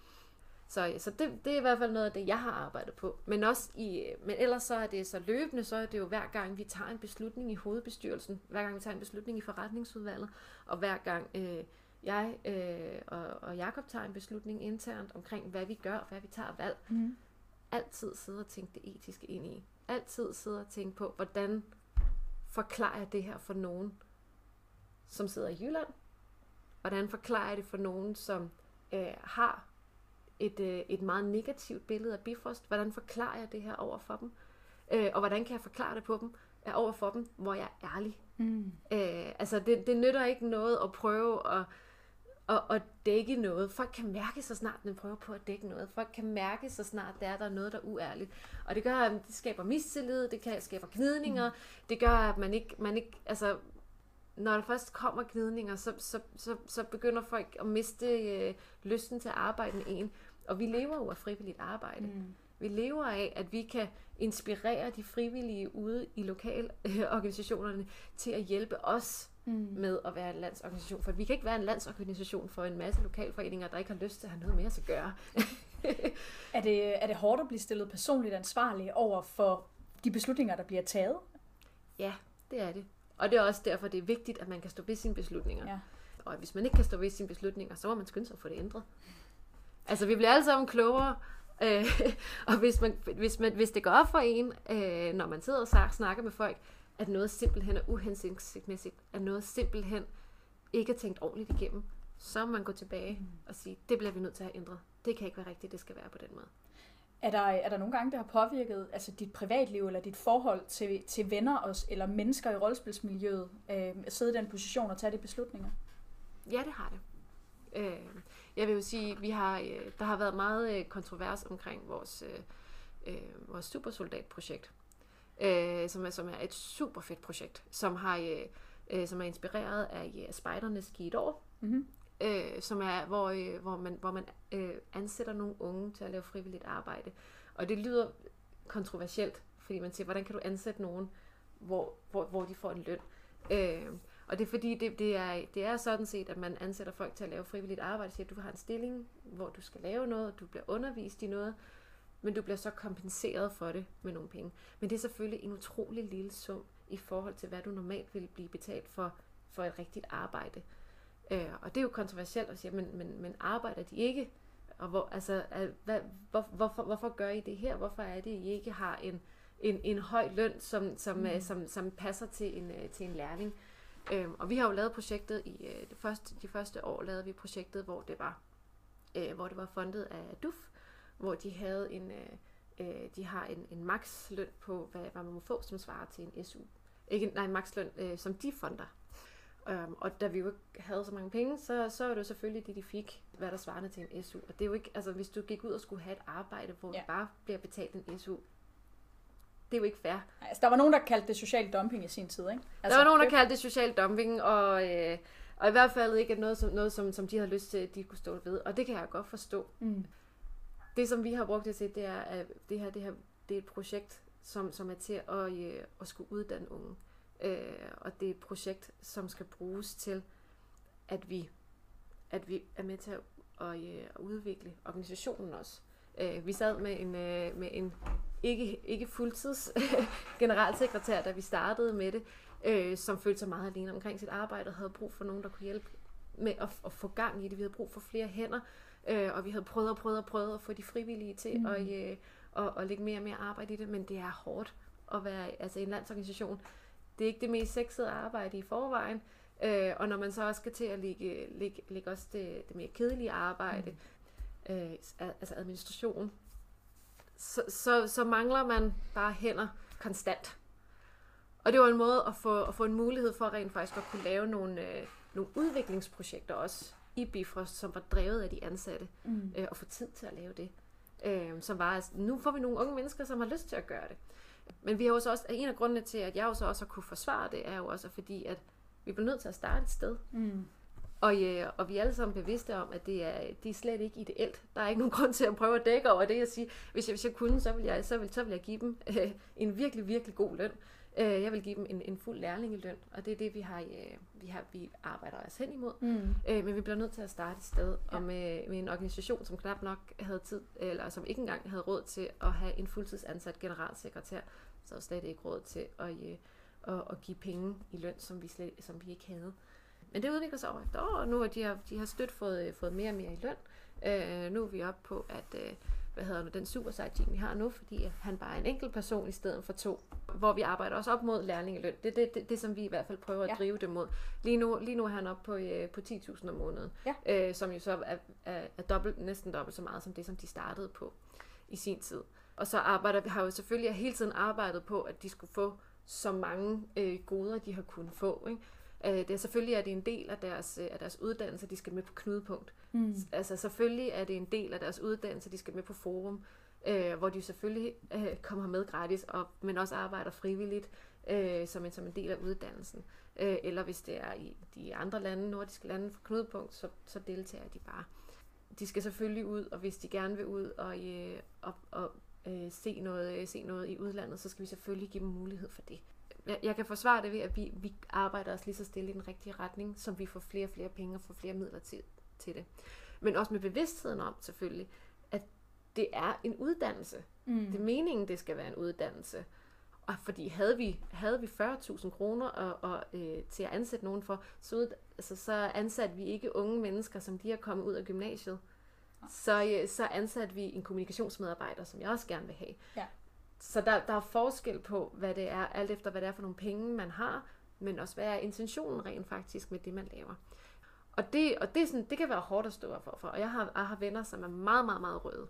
C: Så, så det, det er i hvert fald noget af det, jeg har arbejdet på. Men, også i, men ellers så er det så løbende, så er det jo hver gang, vi tager en beslutning i hovedbestyrelsen, hver gang vi tager en beslutning i forretningsudvalget, og hver gang øh, jeg øh, og, og Jakob tager en beslutning internt omkring, hvad vi gør, og hvad vi tager valg,
D: Mm.
C: altid sidde og tænke det etiske ind i. Altid sidde og tænke på, hvordan forklarer jeg det her for nogen, som sidder i Jylland? Hvordan forklarer jeg det for nogen, som øh, har et, øh, et meget negativt billede af Bifrost? Hvordan forklarer jeg det her over for dem? Øh, og hvordan kan jeg forklare det på dem, øh, over for dem, hvor jeg er ærlig?
D: Mm.
C: Øh, altså, det, det nytter ikke noget at prøve at, at, at dække noget. Folk kan mærke så snart, den prøver på at dække noget. Folk kan mærke så snart, der er der er noget, der er uærligt. Og det gør, at det skaber mistillid, det kan skaber gnidninger, mm. det gør, at man ikke, man ikke, altså, når der først kommer gnidninger, så, så, så, så begynder folk at miste øh, lysten til at arbejde med en. Og vi lever jo af frivilligt arbejde.
D: Mm.
C: Vi lever af, at vi kan inspirere de frivillige ude i lokalorganisationerne til at hjælpe os
D: Mm.
C: med at være en landsorganisation. For vi kan ikke være en landsorganisation for en masse lokalforeninger, der ikke har lyst til at have noget med os at gøre.
D: Er det, er det hårdt at blive stillet personligt ansvarlig over for de beslutninger, der bliver taget?
C: ja, det er det. Og det er også derfor, det er vigtigt, at man kan stå ved sine beslutninger.
D: Ja.
C: Og hvis man ikke kan stå ved sine beslutninger, så må man skynde sig at få det ændret. Altså, vi bliver alle sammen klogere. Øh, og hvis, man, hvis, man, hvis det går op for en, øh, når man sidder og snak- snakker med folk, at noget simpelthen er uhensigtsmæssigt, at noget simpelthen ikke er tænkt ordentligt igennem, så må man gå tilbage og sige, det bliver vi nødt til at have ændret. Det kan ikke være rigtigt, det skal være på den måde.
D: Er der, er der nogle gange, der har påvirket altså dit privatliv eller dit forhold til, til venner og, eller mennesker i rollespilsmiljøet øh, at sidde i den position og tage de beslutninger?
C: Ja, det har det. Øh, jeg vil jo sige, vi har, øh, der har været meget øh, kontrovers omkring vores, øh, øh, vores supersoldatprojekt, øh, som, er, som er et super fedt projekt, som har øh, øh, som er inspireret af øh, spejdernes givet år,
D: Mm-hmm.
C: øh, som er, hvor, øh, hvor man, hvor man øh, ansætter nogle unge til at lave frivilligt arbejde. Og det lyder kontroversielt, fordi man siger, hvordan kan du ansætte nogen, hvor, hvor, hvor de får en løn? Øh, og det er fordi, det, det, er, det er sådan set, at man ansætter folk til at lave frivilligt arbejde, siger, at du har en stilling, hvor du skal lave noget, du bliver undervist i noget, men du bliver så kompenseret for det med nogle penge. Men det er selvfølgelig en utrolig lille sum i forhold til, hvad du normalt ville blive betalt for, for et rigtigt arbejde. Øh, og det er jo kontroversielt at sige, men, men, men arbejder de ikke? Og hvor, altså, hvad, hvor, hvorfor, hvorfor gør I det her? Hvorfor er det, I ikke har en, en, en høj løn, som, som, mm. som, som passer til en, øh, til en lærling? Øhm, og vi har jo lavet projektet i øh, det første, de første år lavede vi projektet, hvor det var øh, hvor det var fundet af DUF, hvor de havde en øh, øh, de har en, en maksløn på hvad, hvad man må få, som svarer til en SU. Ikke nej, en maksløn, øh, som de fonder. Um, og da vi jo ikke havde så mange penge, så, så var det jo selvfølgelig det, de fik, hvad der svarede til en SU. Og det er jo ikke, altså hvis du gik ud og skulle have et arbejde, hvor. Ja. du bare bliver betalt en SU, det er jo ikke fair.
D: Altså, der var nogen, der kaldte det social dumping i sin tid, ikke? Altså,
C: der var nogen, der kaldte det social dumping, og, øh, og i hvert fald ikke noget, som, noget som, som de havde lyst til, at de kunne stå ved. Og det kan jeg godt forstå.
D: Mm.
C: Det, som vi har brugt det til, det er, at det her, det her det er et projekt, som, som er til at, øh, at skulle uddanne unge. Øh, og det er et projekt, som skal bruges til, at vi, at vi er med til at, at, øh, at udvikle organisationen også. Øh, vi sad med en, øh, med en ikke, ikke fuldtids generalsekretær, da vi startede med det, øh, som følte sig meget alene omkring sit arbejde og havde brug for nogen, der kunne hjælpe med at, at få gang i det. Vi havde brug for flere hænder, øh, og vi havde prøvet og prøvet og prøvet at få de frivillige til mm. at, øh, at, at lægge mere og mere arbejde i det, men det er hårdt at være altså en landsorganisation. Det er ikke det mest sexede arbejde i forvejen, øh, og når man så også skal til at lægge, lægge, lægge også det, det mere kedelige arbejde, mm. øh, altså administration, så, så, så mangler man bare hænder konstant. Og det var en måde at få, at få en mulighed for rent faktisk at kunne lave nogle, øh, nogle udviklingsprojekter også i Bifrost, som var drevet af de ansatte,
D: Mm.
C: øh, og få tid til at lave det. Øh, som var, altså, nu får vi nogle unge mennesker, som har lyst til at gøre det. Men vi har jo så også, en af grundene til, at jeg jo så også har kunne forsvare det, er jo også fordi, at vi bliver nødt til at starte et sted.
D: Mm.
C: Og, øh, og vi er alle sammen bevidste om, at det er, det er slet ikke ideelt. Der er ikke nogen grund til at prøve at dække over det. Jeg siger, hvis jeg, hvis jeg kunne, så vil jeg, så vil, så vil jeg give dem øh, en virkelig, virkelig god løn. Øh, jeg vil give dem en, en fuld lærlingeløn, og det er det, vi har, øh, vi har vi arbejder os hen imod.
D: Mm.
C: Øh, men vi bliver nødt til at starte et sted, ja.
D: Ja.
C: og med, med en organisation, som knap nok havde tid, eller som ikke engang havde råd til at have en fuldtidsansat generalsekretær, så slet ikke råd til at, øh, at, at give penge i løn, som vi, slet, som vi ikke havde. Men det udvikler sig år efter år, og nu har de, har, de har stødt fået, fået mere og mere i løn. Øh, nu er vi oppe på, at øh, hvad hedder det, den super team, vi har nu, fordi han bare er en enkelt person i stedet for to, hvor vi arbejder også op mod lærlingeløn. Det er det, det, det, som vi i hvert fald prøver at
D: Ja.
C: drive det mod. Lige nu, lige nu er han oppe på, øh, på 10.000 om måneden,
D: Ja.
C: øh, som jo så er, er, er dobbelt, næsten dobbelt så meget som det, som de startede på i sin tid. Og så arbejder vi har jo selvfølgelig hele tiden arbejdet på, at de skulle få så mange øh, goder, de har kunnet få. Ikke? Øh, det er selvfølgelig er det en del af deres, øh, af deres uddannelse, de skal med på knudepunkt.
D: Mm.
C: Altså selvfølgelig er det en del af deres uddannelse, de skal med på forum, øh, hvor de selvfølgelig øh, kommer med gratis, og, men også arbejder frivilligt øh, som, en, som en del af uddannelsen. Øh, eller hvis det er i de andre lande, nordiske lande for knudepunkt, så, så deltager de bare. De skal selvfølgelig ud, og hvis de gerne vil ud og, øh, og, og øh, se, noget, øh, se noget i udlandet, så skal vi selvfølgelig give dem mulighed for det. Jeg, jeg kan forsvare det ved, at vi, vi arbejder os lige så stille i den rigtige retning, som vi får flere og flere penge og får flere midler til, til det. Men også med bevidstheden om selvfølgelig, at det er en uddannelse.
D: Mm.
C: Det er meningen, det skal være en uddannelse. Og fordi havde vi, havde vi 40.000 kroner og, og, øh, til at ansætte nogen for, så, ud, altså, så ansatte vi ikke unge mennesker, som de er kommet ud af gymnasiet. Så, øh, så ansatte vi en kommunikationsmedarbejder, som jeg også gerne vil have.
D: Ja.
C: Så der, der er forskel på, hvad det er, alt efter hvad det er for nogle penge, man har, men også hvad er intentionen rent faktisk med det, man laver. Og det, og det, er sådan, det kan være hårdt at stå for, for. Og jeg har, jeg har venner, som er meget, meget, meget røde.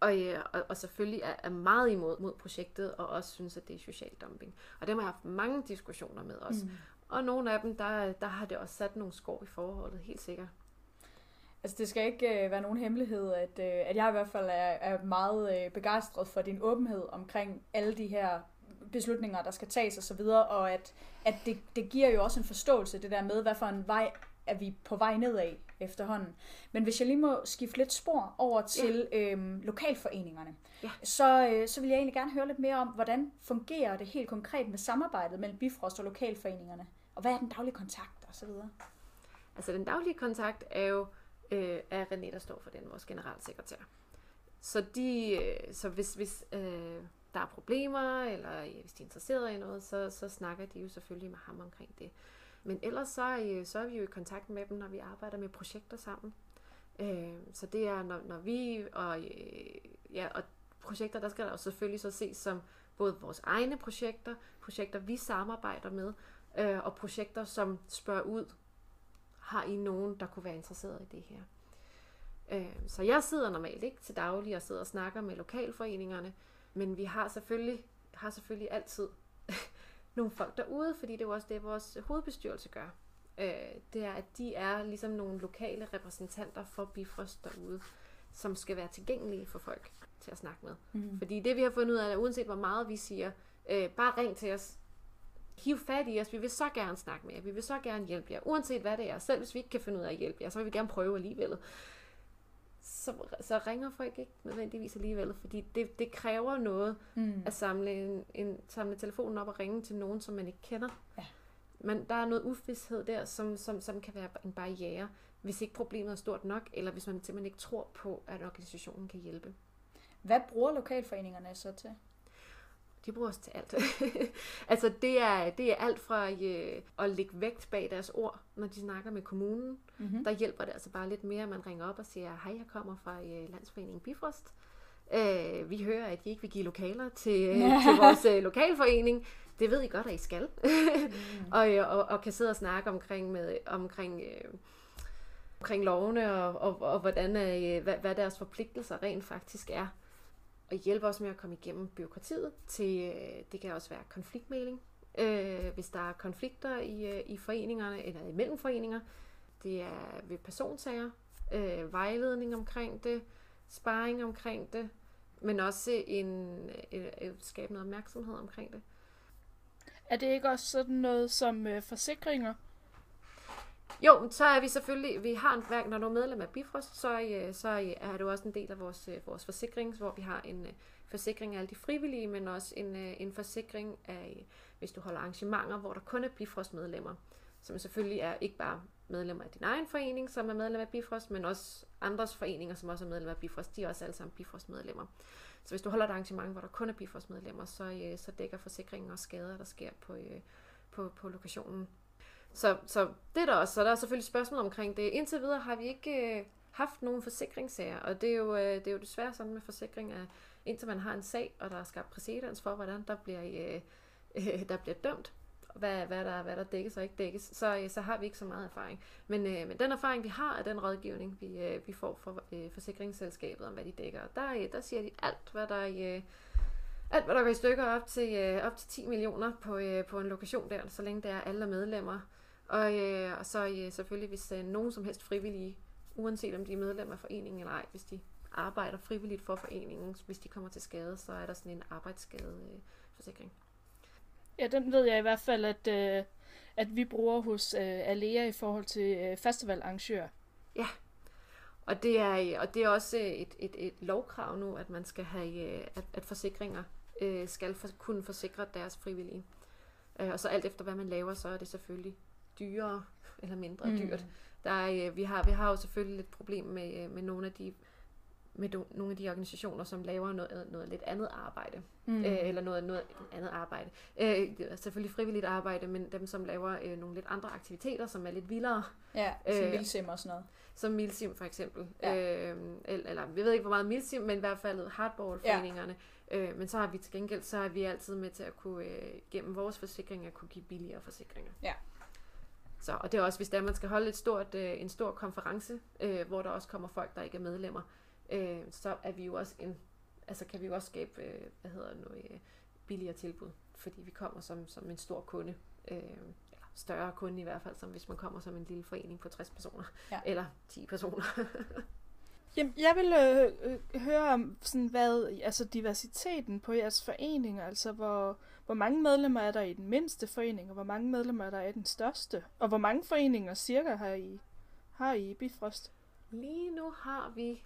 C: Og, øh, og, og selvfølgelig er, er meget imod mod projektet, og også synes, at det er social dumping. Og dem har jeg haft mange diskussioner med også. Mm. Og nogle af dem, der, der har det også sat nogle skår i forholdet, helt sikkert.
D: Altså, det skal ikke øh, være nogen hemmelighed, at, øh, at jeg i hvert fald er, er meget øh, begejstret for din åbenhed omkring alle de her beslutninger, der skal tages osv., og, og at, at det, det giver jo også en forståelse, det der med, hvad for en vej er vi på vej nedad efterhånden. Men hvis jeg lige må skifte lidt spor over til ja. øhm, lokalforeningerne,
C: Ja.
D: så, øh, så vil jeg egentlig gerne høre lidt mere om, hvordan fungerer det helt konkret med samarbejdet mellem Bifrost og lokalforeningerne, og hvad er den daglige kontakt osv.?
C: Altså den daglige kontakt er jo øh, er René, der står for den, vores generalsekretær. Så, de, øh, så hvis, hvis øh, der er problemer, eller øh, hvis de er interesseret i noget, så, så snakker de jo selvfølgelig med ham omkring det. Men ellers så, øh, så er vi jo i kontakt med dem, når vi arbejder med projekter sammen. Øh, så det er, når, når vi, og, øh, ja, og projekter, der skal der jo selvfølgelig så ses som både vores egne projekter, projekter vi samarbejder med, øh, og projekter, som spørger ud, har I nogen, der kunne være interesseret i det her? Øh, så jeg sidder normalt ikke til daglig og sidder og snakker med lokalforeningerne, men vi har selvfølgelig, har selvfølgelig altid nogle folk derude, fordi det er jo også det, vores hovedbestyrelse gør. Øh, det er, at de er ligesom nogle lokale repræsentanter for Bifrost derude, som skal være tilgængelige for folk til at snakke med.
D: Mm.
C: Fordi det vi har fundet ud af, er, at uanset hvor meget vi siger, øh, bare ring til os, hiv fat i os, vi vil så gerne snakke med jer, vi vil så gerne hjælpe jer, uanset hvad det er, selv hvis vi ikke kan finde ud af at hjælpe jer, så vil vi gerne prøve alligevel. Så, så ringer folk ikke nødvendigvis alligevel, fordi det, det kræver noget
D: Mm.
C: at samle, en, en, samle telefonen op og ringe til nogen, som man ikke kender.
D: Ja.
C: Men der er noget uvidshed der, som, som, som kan være en barriere, hvis ikke problemet er stort nok, eller hvis man simpelthen ikke tror på, at organisationen kan hjælpe.
D: Hvad bruger lokalforeningerne så til?
C: De bruger os til alt. altså det er, det er alt fra øh, at lægge vægt bag deres ord, når de snakker med kommunen.
D: Mm-hmm.
C: Der hjælper det altså bare lidt mere, at man ringer op og siger, hej, jeg kommer fra øh, Landsforeningen Bifrost. Øh, vi hører, at I ikke vil give lokaler til, øh, til vores øh, lokalforening. Det ved I godt, at I skal.
D: Mm.
C: og, øh, og, og kan sidde og snakke omkring, med, omkring, øh, omkring lovene og, og, og hvordan, øh, hvad, hvad deres forpligtelser rent faktisk er. Og hjælpe os med at komme igennem byråkratiet til, øh, det kan også være konfliktmæling. Øh, hvis der er konflikter i, øh, i foreningerne eller imellem foreninger. Det er ved personsager, øh, vejledning omkring det, sparring omkring det, men også en, øh, øh skabe noget opmærksomhed omkring det.
B: Er det ikke også sådan noget som øh, forsikringer?
C: Jo, så er vi selvfølgelig, vi har en værk, når du er medlem af Bifrost, så, øh, så øh, er det også en del af vores, øh, vores forsikring, hvor vi har en forsikring af alle de frivillige, men også en, en forsikring af, hvis du holder arrangementer, hvor der kun er Bifrost medlemmer, som selvfølgelig er ikke bare medlemmer af din egen forening, som er medlem af Bifrost, men også andres foreninger, som også er medlem af Bifrost, de er også alle sammen Bifrost medlemmer. Så hvis du holder et arrangement, hvor der kun er Bifrost medlemmer, så, så dækker forsikringen også skader, der sker på, på, på lokationen. Så, så det er der også. Så der er selvfølgelig spørgsmål omkring det. Indtil videre har vi ikke øh, haft nogen forsikringssager, og det er jo, øh, det er jo desværre sådan med forsikring, at indtil man har en sag, og der er skabt præcedens for, hvordan der bliver, øh, øh, der bliver dømt, hvad, hvad, der, hvad der dækkes og ikke dækkes, så, øh, så har vi ikke så meget erfaring. Men, øh, men den erfaring, vi har, er den rådgivning, vi, øh, vi får fra øh, forsikringsselskabet om, hvad de dækker. Og der, øh, der siger de alt, hvad der, øh, alt, hvad der går i stykker op til, øh, op til 10 millioner på, øh, på en lokation der, så længe det er alle medlemmer. Og, øh, og så øh, selvfølgelig, hvis øh, nogen som helst frivillige, uanset om de er medlemmer af foreningen eller ej, hvis de arbejder frivilligt for foreningen, hvis de kommer til skade, så er der sådan en arbejdsskadeforsikring. Øh, forsikring.
B: Ja, den ved jeg i hvert fald, at, øh, at vi bruger hos øh, Alea i forhold til øh, festivalarrangører.
C: Ja, og det er, og det er også et, et, et lovkrav nu, at man skal have, øh, at, at forsikringer øh, skal for, kunne forsikre deres frivillige. Øh, og så alt efter hvad man laver, så er det selvfølgelig dyrere eller mindre mm. dyrt. Der er, øh, vi, har, vi har jo selvfølgelig et problem med, øh, med nogle af de med do, nogle af de organisationer, som laver noget, noget lidt andet arbejde. Mm. Øh, eller noget, noget andet arbejde. Øh, selvfølgelig frivilligt arbejde, men dem, som laver øh, nogle lidt andre aktiviteter, som er lidt vildere.
D: Ja, som øh, Milsim og sådan noget.
C: Som Milsim for eksempel. Ja. Øh, eller, eller, jeg ved ikke, hvor meget Milsim, men i hvert fald hardballforeningerne. Ja. Øh, men så har vi til gengæld, så er vi altid med til at kunne, øh, gennem vores forsikringer, kunne give billigere forsikringer.
D: Ja.
C: Så, og det er også, hvis der man skal holde et stort, øh, en stor konference, øh, hvor der også kommer folk, der ikke er medlemmer, øh, så er vi jo også en, altså kan vi jo også skabe, øh, hvad hedder noget, øh, billigere tilbud, fordi vi kommer som, som en stor kunde, øh, eller større kunde i hvert fald, som hvis man kommer som en lille forening på 60 personer, ja. eller 10 personer.
B: Jamen, jeg vil øh, øh, høre om sådan hvad, altså diversiteten på jeres forening, altså hvor, hvor mange medlemmer er der i den mindste forening, og hvor mange medlemmer er der i den største, og hvor mange foreninger cirka har I, har I Bifrost?
C: Lige nu har vi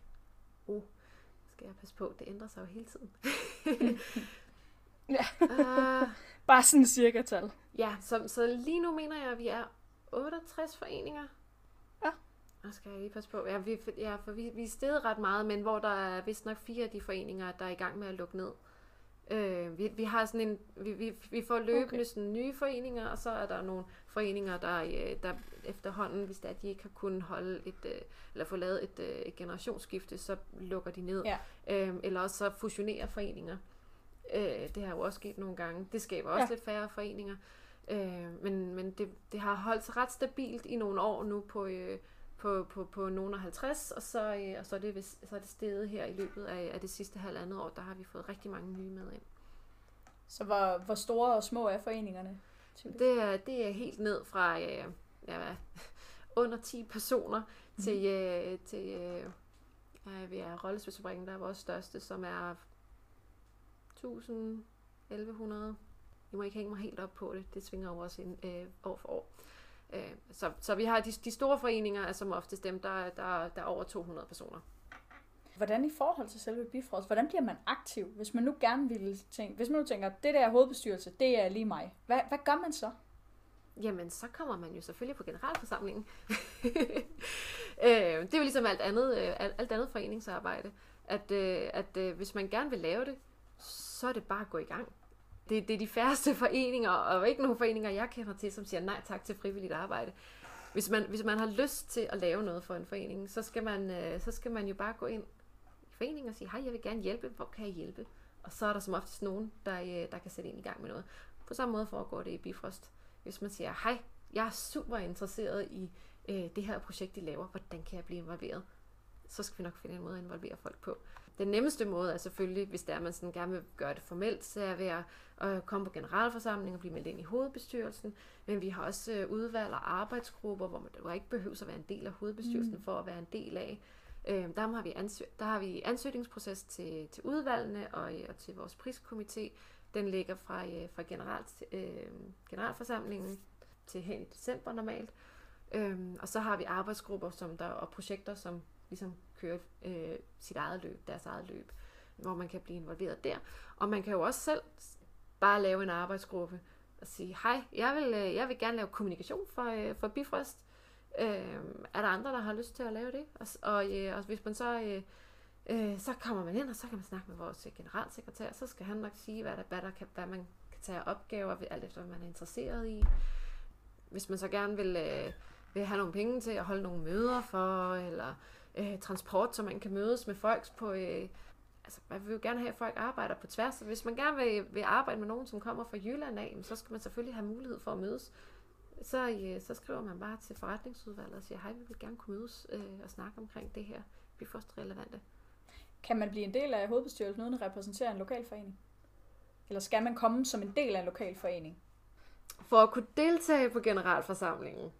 C: oh, skal jeg passe på, det ændrer sig jo hele tiden.
B: ja. uh, Bare sådan cirka tal.
C: Ja, så, så lige nu mener jeg, at vi er 68 foreninger. Og skal jeg lige passe på. Ja, vi, ja for vi, vi er stedet ret meget, men hvor der er vist nok fire af de foreninger, der er i gang med at lukke ned. Øh, vi, vi har sådan en, vi, vi, vi får løbende okay. sådan nye foreninger, og så er der nogle foreninger, der, øh, der efterhånden, hvis det er, de ikke har kunnet holde et, øh, eller få lavet et, øh, et generationsskifte, så lukker de ned.
D: Ja.
C: Øh, eller også så fusionerer foreninger. Øh, det har jo også sket nogle gange. Det skaber også ja. lidt færre foreninger. Øh, men men det, det har holdt sig ret stabilt i nogle år nu på, øh, på, på, på nogen af 50, og så, øh, og så, er det, så er det steget her i løbet af, af det sidste halvandet år, der har vi fået rigtig mange nye med ind.
D: Så hvor, hvor store og små er foreningerne?
C: Det er, det er helt ned fra øh, ja, under 10 personer mm. til, øh, til øh, vi er Rollespilsfabrikken, der er vores største, som er 1000, 1100. Jeg må ikke hænge mig helt op på det, det svinger over os ind, øh, år for år. Øh, så, så vi har de, de store foreninger, er som oftest dem, der, der, der er over 200 personer.
D: Hvordan i forhold til selve Bifrost, hvordan bliver man aktiv, hvis man nu gerne vil tænke, hvis man nu tænker, det der hovedbestyrelse, det er lige mig. Hvad, hvad gør man så?
C: Jamen, så kommer man jo selvfølgelig på generalforsamlingen. øh, det er jo ligesom alt andet, øh, alt, alt andet foreningsarbejde, at, øh, at øh, hvis man gerne vil lave det, så er det bare at gå i gang det, det er de færreste foreninger, og ikke nogen foreninger, jeg kender til, som siger nej tak til frivilligt arbejde. Hvis man, hvis man har lyst til at lave noget for en forening, så skal man, øh, så skal man jo bare gå ind i foreningen og sige, hej, jeg vil gerne hjælpe, hvor kan jeg hjælpe? Og så er der som oftest nogen, der, øh, der kan sætte ind i gang med noget. På samme måde foregår det i Bifrost. Hvis man siger, hej, jeg er super interesseret i øh, det her projekt, I laver, hvordan kan jeg blive involveret? Så skal vi nok finde en måde at involvere folk på. Den nemmeste måde er selvfølgelig, hvis der man sådan gerne vil gøre det formelt, så er ved at, at komme på generalforsamling og blive meldt ind i hovedbestyrelsen. Men vi har også øh, udvalg og arbejdsgrupper, hvor man ikke behøver at være en del af hovedbestyrelsen mm. for at være en del af. Øh, der, har vi ansøg, der har vi ansøgningsproces til, til udvalgene og, og til vores priskomité. Den ligger fra, øh, fra general, øh, generalforsamlingen til hen i december normalt. Øhm, og så har vi arbejdsgrupper som der, og projekter, som ligesom køre øh, sit eget løb, deres eget løb, hvor man kan blive involveret der. Og man kan jo også selv bare lave en arbejdsgruppe og sige, hej, jeg vil, øh, jeg vil gerne lave kommunikation for, øh, for Bifrost. Øh, er der andre, der har lyst til at lave det? Og, og, øh, og hvis man så... Øh, øh, så kommer man ind, og så kan man snakke med vores øh, generalsekretær, så skal han nok sige, hvad, der, hvad, der kan, hvad man kan tage af opgaver, alt efter hvad man er interesseret i. hvis man så gerne vil, øh, vil have nogle penge til at holde nogle møder for, eller øh, transport, så man kan mødes med folk på... Øh, altså, man vil jo gerne have, at folk arbejder på tværs. Så hvis man gerne vil, vil arbejde med nogen, som kommer fra Jylland af, så skal man selvfølgelig have mulighed for at mødes. Så, øh, så skriver man bare til forretningsudvalget og siger, hej, vi vil gerne kunne mødes øh, og snakke omkring det her. Vi er først relevante.
D: Kan man blive en del af hovedbestyrelsen uden at repræsentere en lokalforening? Eller skal man komme som en del af en lokalforening?
C: For at kunne deltage på generalforsamlingen,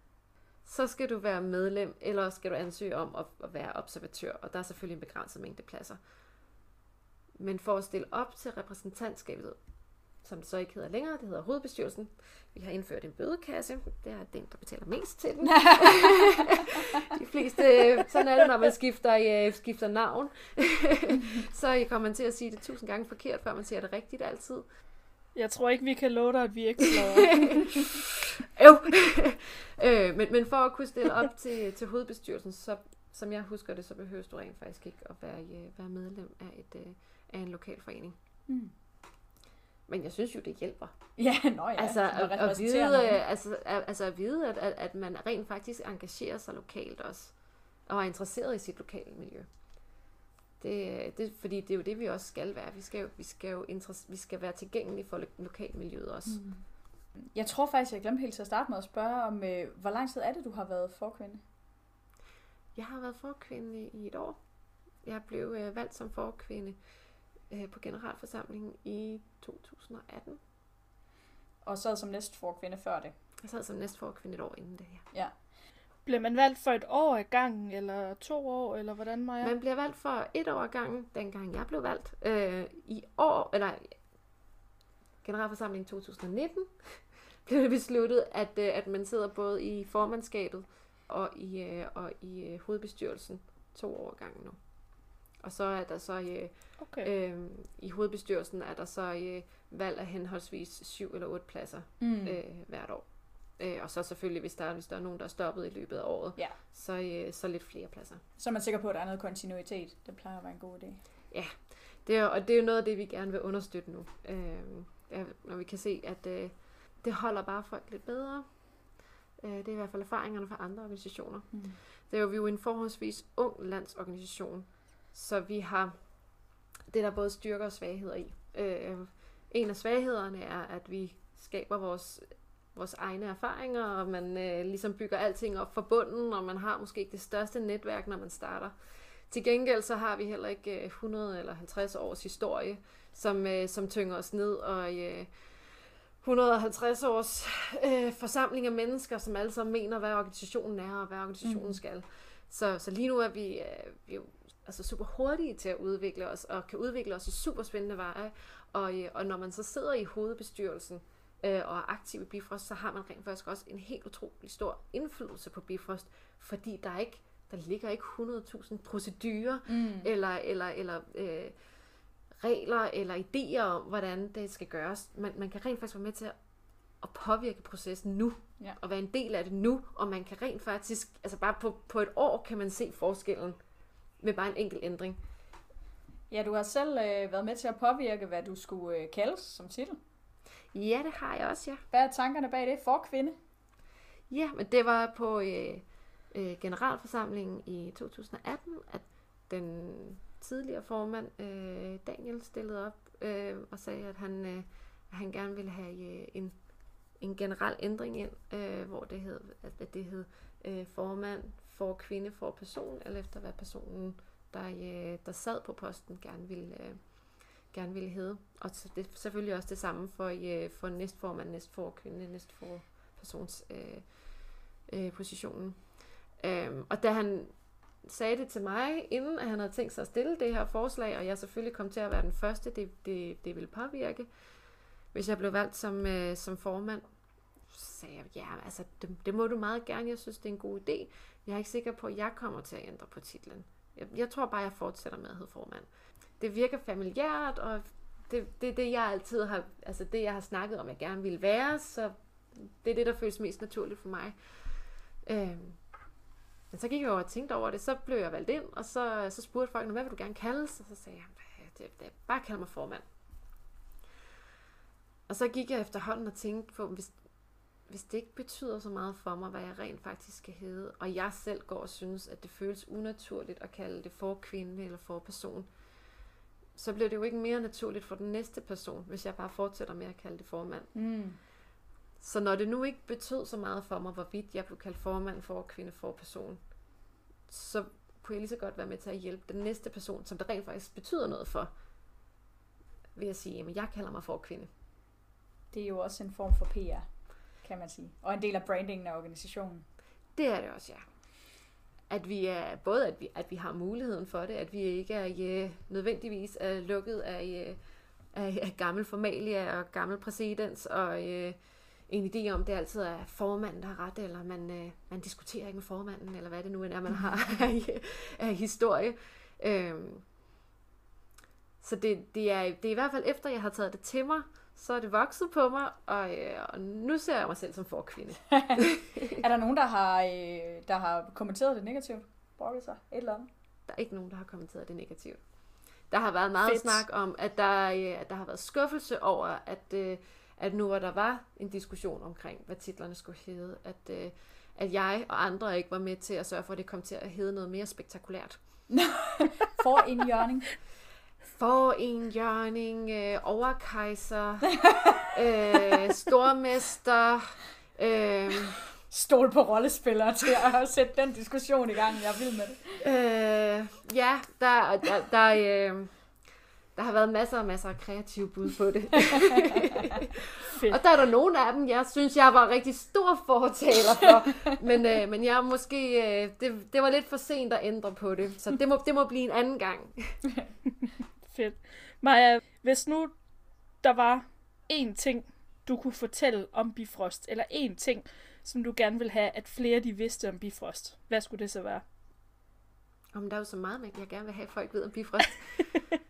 C: så skal du være medlem, eller skal du ansøge om at, at være observatør, og der er selvfølgelig en begrænset mængde pladser. Men for at stille op til repræsentantskabet, som det så ikke hedder længere, det hedder hovedbestyrelsen. Vi har indført en bødekasse. Det er den, der betaler mest til den. De fleste, sådan er det, når man skifter, uh, skifter navn. så kommer man til at sige det tusind gange forkert, før man siger det rigtigt altid.
B: Jeg tror ikke, vi kan love dig, at vi ikke slår.
C: jo. øh, men, men for at kunne stille op til, til hovedbestyrelsen, så, som jeg husker det, så behøver du rent faktisk ikke at være, uh, være medlem af, et, uh, af en lokal forening.
D: Mm.
C: Men jeg synes jo, det hjælper.
D: Ja, nå ja.
C: Altså at, at vide,
D: nogen.
C: øh, altså, at, altså at vide, at, at, at man rent faktisk engagerer sig lokalt også, og er interesseret i sit lokale miljø. Det, det, fordi det er jo det, vi også skal være. Vi skal jo, vi skal jo interess- vi skal være tilgængelige for lo- lokalmiljøet også. Mm.
D: Jeg tror faktisk, jeg glemte helt til at starte med at spørge om, øh, hvor lang tid er det, du har været forkvinde?
C: Jeg har været forkvinde i et år. Jeg blev øh, valgt som forkvinde øh, på generalforsamlingen i 2018.
D: Og så som næst forkvinde før det.
C: Jeg sad som næstforkvinde et år inden det her.
B: Bliver man valgt for et år i gangen, eller to år, eller hvordan, Maja?
C: Man bliver valgt for et år ad gangen, dengang jeg blev valgt. Øh, I år, eller generalforsamlingen 2019, blev det besluttet, at, øh, at man sidder både i formandskabet og i, øh, og i øh, hovedbestyrelsen to år gangen nu. Og så er der så øh,
B: Okay.
C: øh, i hovedbestyrelsen er der så øh, valg af henholdsvis syv eller otte pladser
D: Mm.
C: øh, hvert år. Øh, og så selvfølgelig, hvis der, er- hvis der er nogen, der er stoppet i løbet af året,
D: Ja.
C: så, øh, så lidt flere pladser.
D: Så er man sikker på, at der er noget kontinuitet. Det plejer at være en god idé.
C: Det er, og det er jo noget af det, vi gerne vil understøtte nu. Øh, ja, når vi kan se, at øh, det holder bare folk lidt bedre. Øh, det er i hvert fald erfaringerne fra andre organisationer.
D: Mm.
C: Det er jo, vi er jo en forholdsvis ung landsorganisation, så vi har det, der er både styrker og svagheder i. Øh, en af svaghederne er, at vi skaber vores, vores egne erfaringer, og man øh, ligesom bygger alting op fra bunden, og man har måske ikke det største netværk, når man starter. Til gengæld så har vi heller ikke øh, 100 eller 50 års historie, som, øh, som tynger os ned, og øh, 150 års øh, forsamling af mennesker, som alle sammen mener, hvad organisationen er, og hvad organisationen
D: Mhm.
C: skal. Så, så lige nu er vi, øh, vi er jo altså super hurtige til at udvikle os, og kan udvikle os i super spændende veje. Og, øh, og når man så sidder i hovedbestyrelsen øh, og er aktiv i Bifrost, så har man rent faktisk også en helt utrolig stor indflydelse på Bifrost, fordi der er ikke der ligger ikke 100.000 procedurer
D: Mm.
C: eller, eller, eller øh, regler eller idéer om, hvordan det skal gøres. Man, man kan rent faktisk være med til at, at påvirke processen nu,
D: Ja.
C: og være en del af det nu, og man kan rent faktisk, altså bare på, på et år kan man se forskellen med bare en enkelt ændring.
D: Ja, du har selv øh, været med til at påvirke, hvad du skulle øh, kaldes som titel.
C: Ja, det har jeg også, ja.
D: Hvad er tankerne bag det? For kvinde?
C: Ja, men det var på øh, øh, generalforsamlingen i 2018, at den tidligere formand, øh, Daniel, stillede op øh, og sagde, at han, øh, at han gerne ville have øh, en, en generel ændring ind, øh, hvor det hed, at, at det hed øh, formand for kvinde for person, eller efter hvad personen, der, øh, der sad på posten, gerne ville, øh, gerne ville hedde. Og så det er selvfølgelig også det samme for, øh, for næstformand, næstfor kvinde, næstfor persons øh, øh, positionen. Øhm, og da han sagde det til mig, inden at han havde tænkt sig at stille det her forslag, og jeg selvfølgelig kom til at være den første, det, det, det ville påvirke, hvis jeg blev valgt som, øh, som formand, så sagde jeg, ja, altså, det, det må du meget gerne, jeg synes, det er en god idé. Jeg er ikke sikker på, at jeg kommer til at ændre på titlen. Jeg, jeg tror bare, jeg fortsætter med at hedde formand. Det virker familiært, og det, det er det, jeg altid har, altså det, jeg har snakket om, jeg gerne ville være, så det er det, der føles mest naturligt for mig. Øh, men så gik jeg over og tænkte over det, så blev jeg valgt ind, og så, så spurgte folk, hvad vil du gerne kaldes? Og så sagde jeg, det, det, bare kald mig formand. Og så gik jeg efterhånden og tænkte på, hvis, hvis det ikke betyder så meget for mig, hvad jeg rent faktisk skal hedde, og jeg selv går og synes, at det føles unaturligt at kalde det for kvinde eller for person, så bliver det jo ikke mere naturligt for den næste person, hvis jeg bare fortsætter med at kalde det formand.
D: Mm.
C: Så når det nu ikke betød så meget for mig, hvorvidt jeg blev kaldt formand for kvinde for person, så kunne jeg lige så godt være med til at hjælpe den næste person, som det rent faktisk betyder noget for, ved at sige, at jeg kalder mig for kvinde.
D: Det er jo også en form for PR, kan man sige. Og en del af brandingen af organisationen.
C: Det er det også, ja. At vi er, både at vi, at vi har muligheden for det, at vi ikke er ja, nødvendigvis er lukket af, ja, af, af gammel formalia og gammel præcedens og ja, en idé om, det altid er formanden, der har ret, eller man, øh, man diskuterer ikke med formanden, eller hvad det nu end er, man har af, historie. Øhm, så det, det, er, det er i hvert fald efter, jeg har taget det til mig, så er det vokset på mig, og, øh, og nu ser jeg mig selv som forkvinde.
D: er der nogen, der har, øh, der har kommenteret det negativt? Brokket sig? Et eller andet?
C: Der er ikke nogen, der har kommenteret det negativt. Der har været meget
D: Fedt.
C: snak om, at der, øh, at der har været skuffelse over, at, øh, at nu hvor der var en diskussion omkring, hvad titlerne skulle hedde, at, øh, at jeg og andre ikke var med til at sørge for, at det kom til at hedde noget mere spektakulært.
D: For en hjørning.
C: For en jørning, øh, overkejser, øh, stormester, øh,
D: Stol på rollespillere til at sætte den diskussion i gang. Jeg vild med det.
C: øh, ja, der, der, der, øh, der har været masser og masser af kreative bud på det. Og der er der nogle af dem, jeg synes, jeg var rigtig stor fortaler for. men, øh, men jeg måske, øh, det, det var lidt for sent at ændre på det. Så det må, det må blive en anden gang.
B: Fedt. Maja, hvis nu der var én ting, du kunne fortælle om Bifrost, eller én ting, som du gerne vil have, at flere de vidste om Bifrost, hvad skulle det så være?
C: Om der er jo så meget, jeg gerne vil have, at folk ved om Bifrost.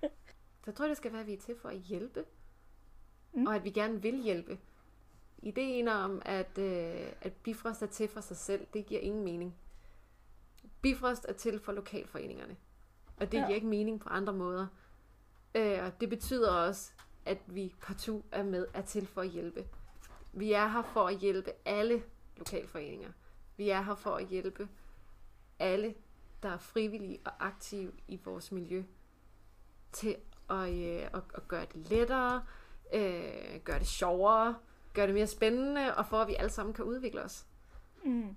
C: så jeg tror, det skal være, at vi er til for at hjælpe.
B: Mm.
C: Og at vi gerne vil hjælpe. Ideen om, at, øh, at Bifrost er til for sig selv, det giver ingen mening. Bifrost er til for lokalforeningerne. Og det
B: ja.
C: giver ikke mening på andre måder. Øh, og det betyder også, at vi partout er med er til for at hjælpe. Vi er her for at hjælpe alle lokalforeninger. Vi er her for at hjælpe alle, der er frivillige og aktive i vores miljø, til at, øh, at, at gøre det lettere, øh, gøre det sjovere, gøre det mere spændende, og for at vi alle sammen kan udvikle os.
B: Mm.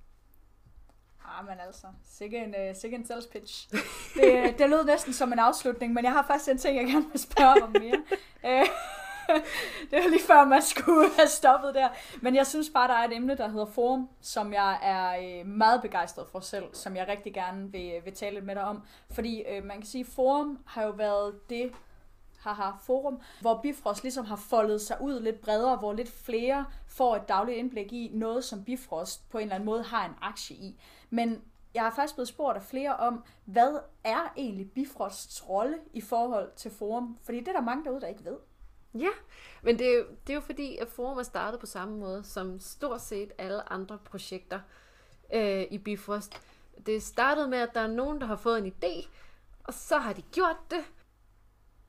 D: Ah, men altså, sikke en, uh, sikke en sales pitch. Det, det lød næsten som en afslutning, men jeg har faktisk en ting, jeg gerne vil spørge om mere. Øh, det var lige før, man skulle have stoppet der. Men jeg synes bare, der er et emne, der hedder forum, som jeg er øh, meget begejstret for selv, som jeg rigtig gerne vil, vil tale lidt med dig om. Fordi øh, man kan sige, forum har jo været det, haha, forum, hvor Bifrost ligesom har foldet sig ud lidt bredere, hvor lidt flere får et dagligt indblik i noget, som Bifrost på en eller anden måde har en aktie i. Men jeg har faktisk blevet spurgt af flere om, hvad er egentlig Bifrosts rolle i forhold til forum? Fordi det er der mange derude, der ikke ved.
C: Ja, men det er, jo, det er jo fordi, at Forum er startet på samme måde som stort set alle andre projekter øh, i Bifrost. Det startede med, at der er nogen, der har fået en idé, og så har de gjort det.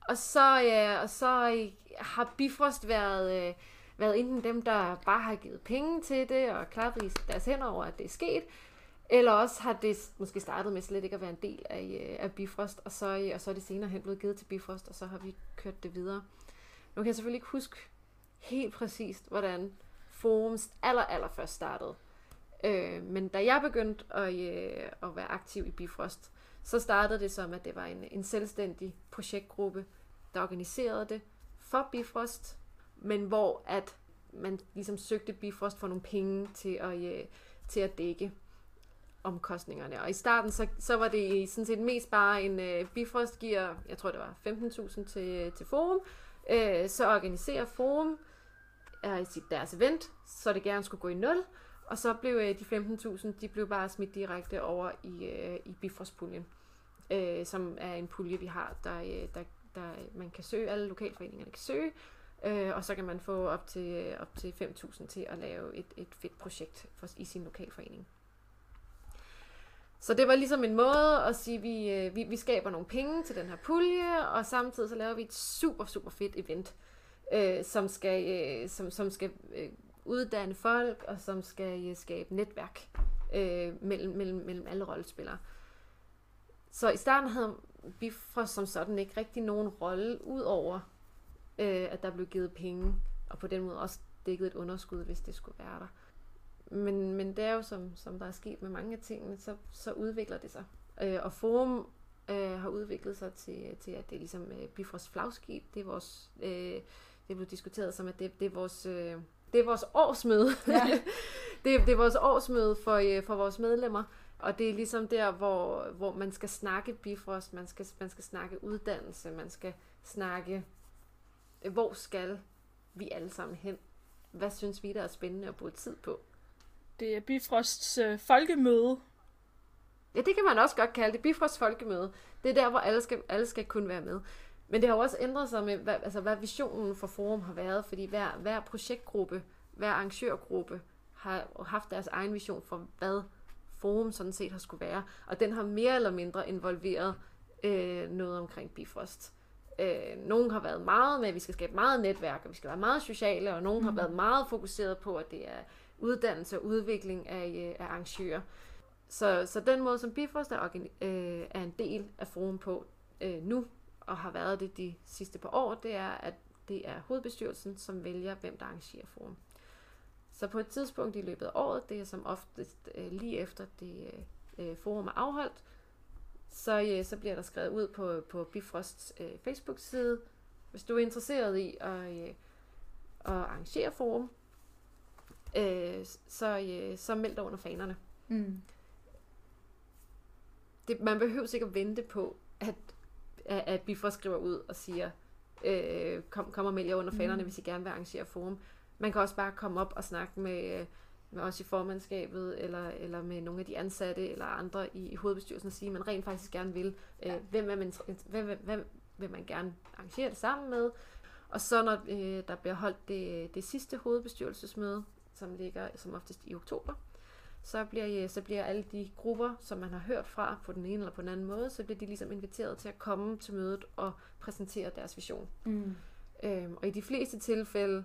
C: Og så, øh, og så øh, har Bifrost været, øh, været enten dem, der bare har givet penge til det, og klappet i deres hænder over, at det er sket, eller også har det måske startet med slet ikke at være en del af, øh, af Bifrost, og så, øh, og så er det senere hen blevet givet til Bifrost, og så har vi kørt det videre. Nu kan jeg selvfølgelig ikke huske helt præcist, hvordan forums aller, aller først startede. Øh, men da jeg begyndte at, øh, at være aktiv i Bifrost, så startede det som, at det var en, en selvstændig projektgruppe, der organiserede det for Bifrost, men hvor at man ligesom søgte Bifrost for nogle penge til at, øh, til at dække omkostningerne. Og i starten, så, så var det sådan set mest bare en øh, Bifrost giver, jeg tror det var 15.000 til, øh, til forum, øh, så organiserer forum øh, sit deres event, så det gerne skulle gå i nul, og så blev øh, de 15.000, de blev bare smidt direkte over i, øh, i Bifrost-puljen, øh, som er en pulje, vi har, der, øh, der, der man kan søge, alle lokalforeningerne kan søge, øh, og så kan man få op til, op til 5.000 til at lave et, et fedt projekt for, i sin lokalforening. Så det var ligesom en måde at sige, at vi, øh, vi, vi skaber nogle penge til den her pulje, og samtidig så laver vi et super, super fedt event, øh, som skal, øh, som, som skal øh, uddanne folk, og som skal øh, skabe netværk øh, mellem, mellem, mellem alle rollespillere. Så i starten havde Bifrost som sådan ikke rigtig nogen rolle, udover øh, at der blev givet penge, og på den måde også dækket et underskud, hvis det skulle være der. Men, men det er jo, som, som der er sket med mange af tingene, så, så udvikler det sig. Øh, og Forum øh, har udviklet sig til, til at det er ligesom øh, Bifrost flagskib. Det er vores, øh, det blev diskuteret som, at det, det er vores... Øh, det er vores årsmøde. Ja. det, det er vores årsmøde for, øh, for vores medlemmer. Og det er ligesom der, hvor, hvor man skal snakke Bifrost, man skal, man skal snakke uddannelse, man skal snakke, øh, hvor skal vi alle sammen hen? Hvad synes vi, der er spændende at bruge tid på?
B: Det er Bifrosts øh, folkemøde.
C: Ja, det kan man også godt kalde det. Bifrosts folkemøde. Det er der, hvor alle skal, alle skal kunne være med. Men det har jo også ændret sig med, hvad, altså, hvad visionen for forum har været, fordi hver, hver projektgruppe, hver arrangørgruppe har haft deres egen vision for, hvad forum sådan set har skulle være. Og den har mere eller mindre involveret øh, noget omkring Bifrost. Øh, nogen har været meget med, at vi skal skabe meget netværk, og vi skal være meget sociale, og nogen mm. har været meget fokuseret på, at det er uddannelse og udvikling af, øh, af arrangører. Så, så den måde, som Bifrost er, øh, er en del af forum på øh, nu, og har været det de sidste par år, det er, at det er hovedbestyrelsen, som vælger, hvem der arrangerer forum. Så på et tidspunkt i løbet af året, det er som oftest øh, lige efter det øh, forum er afholdt, så, øh, så bliver der skrevet ud på, på Bifrosts øh, Facebook-side, hvis du er interesseret i at, øh, at arrangere forum, øh, så, øh, så meld dig under fanerne. Mm. Det, man behøver ikke at vente på, at, at, at Bifrost skriver ud og siger, øh, kom, kom og meld jer under fanerne, mm. hvis I gerne vil arrangere forum. Man kan også bare komme op og snakke med, med os i formandskabet, eller, eller med nogle af de ansatte, eller andre i, i hovedbestyrelsen, og sige, at man rent faktisk gerne vil. Øh, hvem, er man, hvem, hvem, hvem vil man gerne arrangere det sammen med? Og så når øh, der bliver holdt det, det sidste hovedbestyrelsesmøde, som ligger som oftest i oktober, så bliver, øh, så bliver alle de grupper, som man har hørt fra på den ene eller på den anden måde, så bliver de ligesom inviteret til at komme til mødet og præsentere deres vision. Mm. Øhm, og i de fleste tilfælde,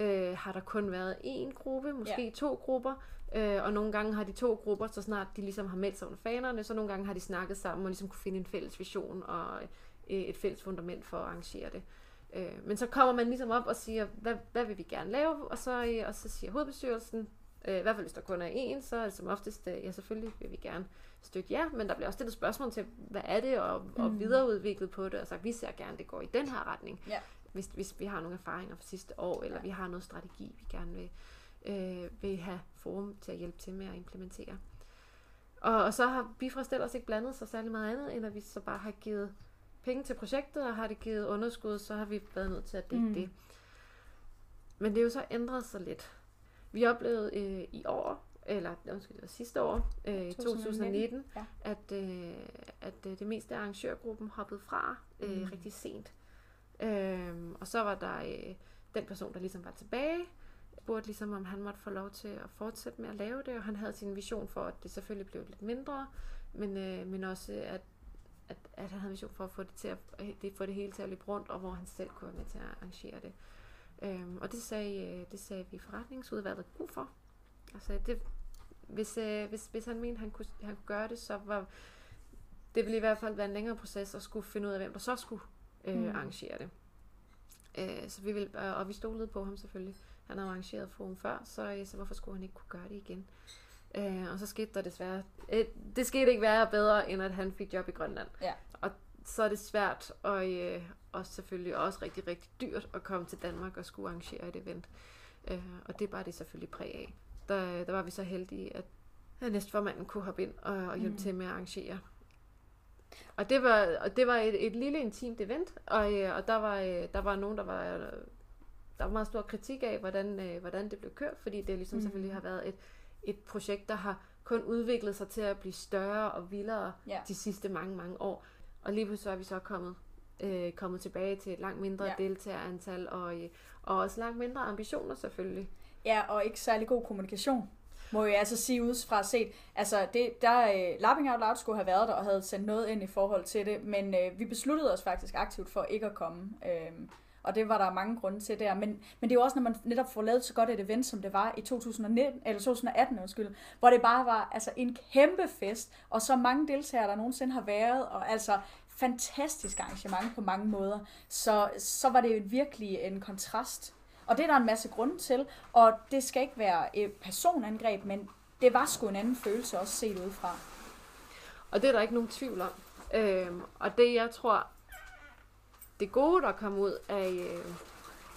C: øh, har der kun været én gruppe, måske ja. to grupper, øh, og nogle gange har de to grupper, så snart de ligesom har meldt sig under fanerne, så nogle gange har de snakket sammen og ligesom kunne finde en fælles vision og øh, et fælles fundament for at arrangere det. Øh, men så kommer man ligesom op og siger, hvad, hvad vil vi gerne lave, og så, øh, og så siger hovedbestyrelsen, øh, i hvert fald hvis der kun er én, så er det som oftest, øh, ja selvfølgelig vil vi gerne støtte ja, men der bliver også stillet spørgsmål til, hvad er det, og, mm. og videreudviklet på det, og sagt, vi ser gerne, det går i den her retning. Ja hvis, hvis vi har nogle erfaringer fra sidste år, eller ja. vi har noget strategi, vi gerne vil, øh, vil have forum til at hjælpe til med at implementere. Og, og så har Bifrost ellers ikke blandet sig særlig meget andet, end at vi så bare har givet penge til projektet, og har det givet underskud, så har vi været nødt til at dække mm. det. Men det er jo så ændret sig lidt. Vi oplevede øh, i år, eller undskyld, det var sidste år, øh, 2019, 2019 ja. at, øh, at øh, det meste af arrangørgruppen hoppede fra øh, mm. rigtig sent. Øhm, og så var der øh, den person, der ligesom var tilbage, spurgte ligesom, om han måtte få lov til at fortsætte med at lave det, og han havde sin vision for, at det selvfølgelig blev lidt mindre, men, øh, men også, at, at, at han havde vision for at få det, til at, det, få det hele til at løbe rundt, og hvor han selv kunne være med til at arrangere det. Øhm, og det sagde, øh, det sagde vi forretningsudvalget god for. Altså, det, hvis, øh, hvis, hvis han mente, han kunne, han kunne gøre det, så var det ville i hvert fald være en længere proces at skulle finde ud af, hvem der så skulle øh, mm. arrangere det. Øh, så vi vil, og vi stolede på ham selvfølgelig. Han har arrangeret forum før, så, øh, så hvorfor skulle han ikke kunne gøre det igen? Øh, og så skete der desværre... Øh, det skete ikke værre bedre, end at han fik job i Grønland. Ja. Og så er det svært, og, øh, og selvfølgelig også rigtig, rigtig dyrt at komme til Danmark og skulle arrangere et event. Øh, og det bare det selvfølgelig præg af. Der, der var vi så heldige, at næstformanden kunne hoppe ind og, og hjælpe mm. til med at arrangere. Og det var, og det var et, et lille intimt event, og, øh, og der, var, øh, der var nogen, der var, der var meget stor kritik af, hvordan, øh, hvordan det blev kørt, fordi det ligesom mm. selvfølgelig har været et, et projekt, der har kun udviklet sig til at blive større og vildere ja. de sidste mange, mange år. Og lige pludselig er vi så kommet, øh, kommet tilbage til et langt mindre ja. deltagerantal, og, og også langt mindre ambitioner selvfølgelig.
D: Ja, og ikke særlig god kommunikation må jeg altså sige udefra set. Altså, det, der, uh, Lapping Out Loud skulle have været der og havde sendt noget ind i forhold til det, men uh, vi besluttede os faktisk aktivt for ikke at komme. Uh, Og det var der mange grunde til der. Men, men det er jo også, når man netop får lavet så godt et event, som det var i 2019, eller 2018, undskyld, hvor det bare var altså, en kæmpe fest, og så mange deltagere, der nogensinde har været, og altså fantastisk arrangement på mange måder. Så, så var det jo virkelig en kontrast. Og det er der en masse grunde til, og det skal ikke være et personangreb, men det var sgu en anden følelse også set udefra.
C: Og det er der ikke nogen tvivl om. Øhm, og det, jeg tror, det gode, der kom ud af, øh,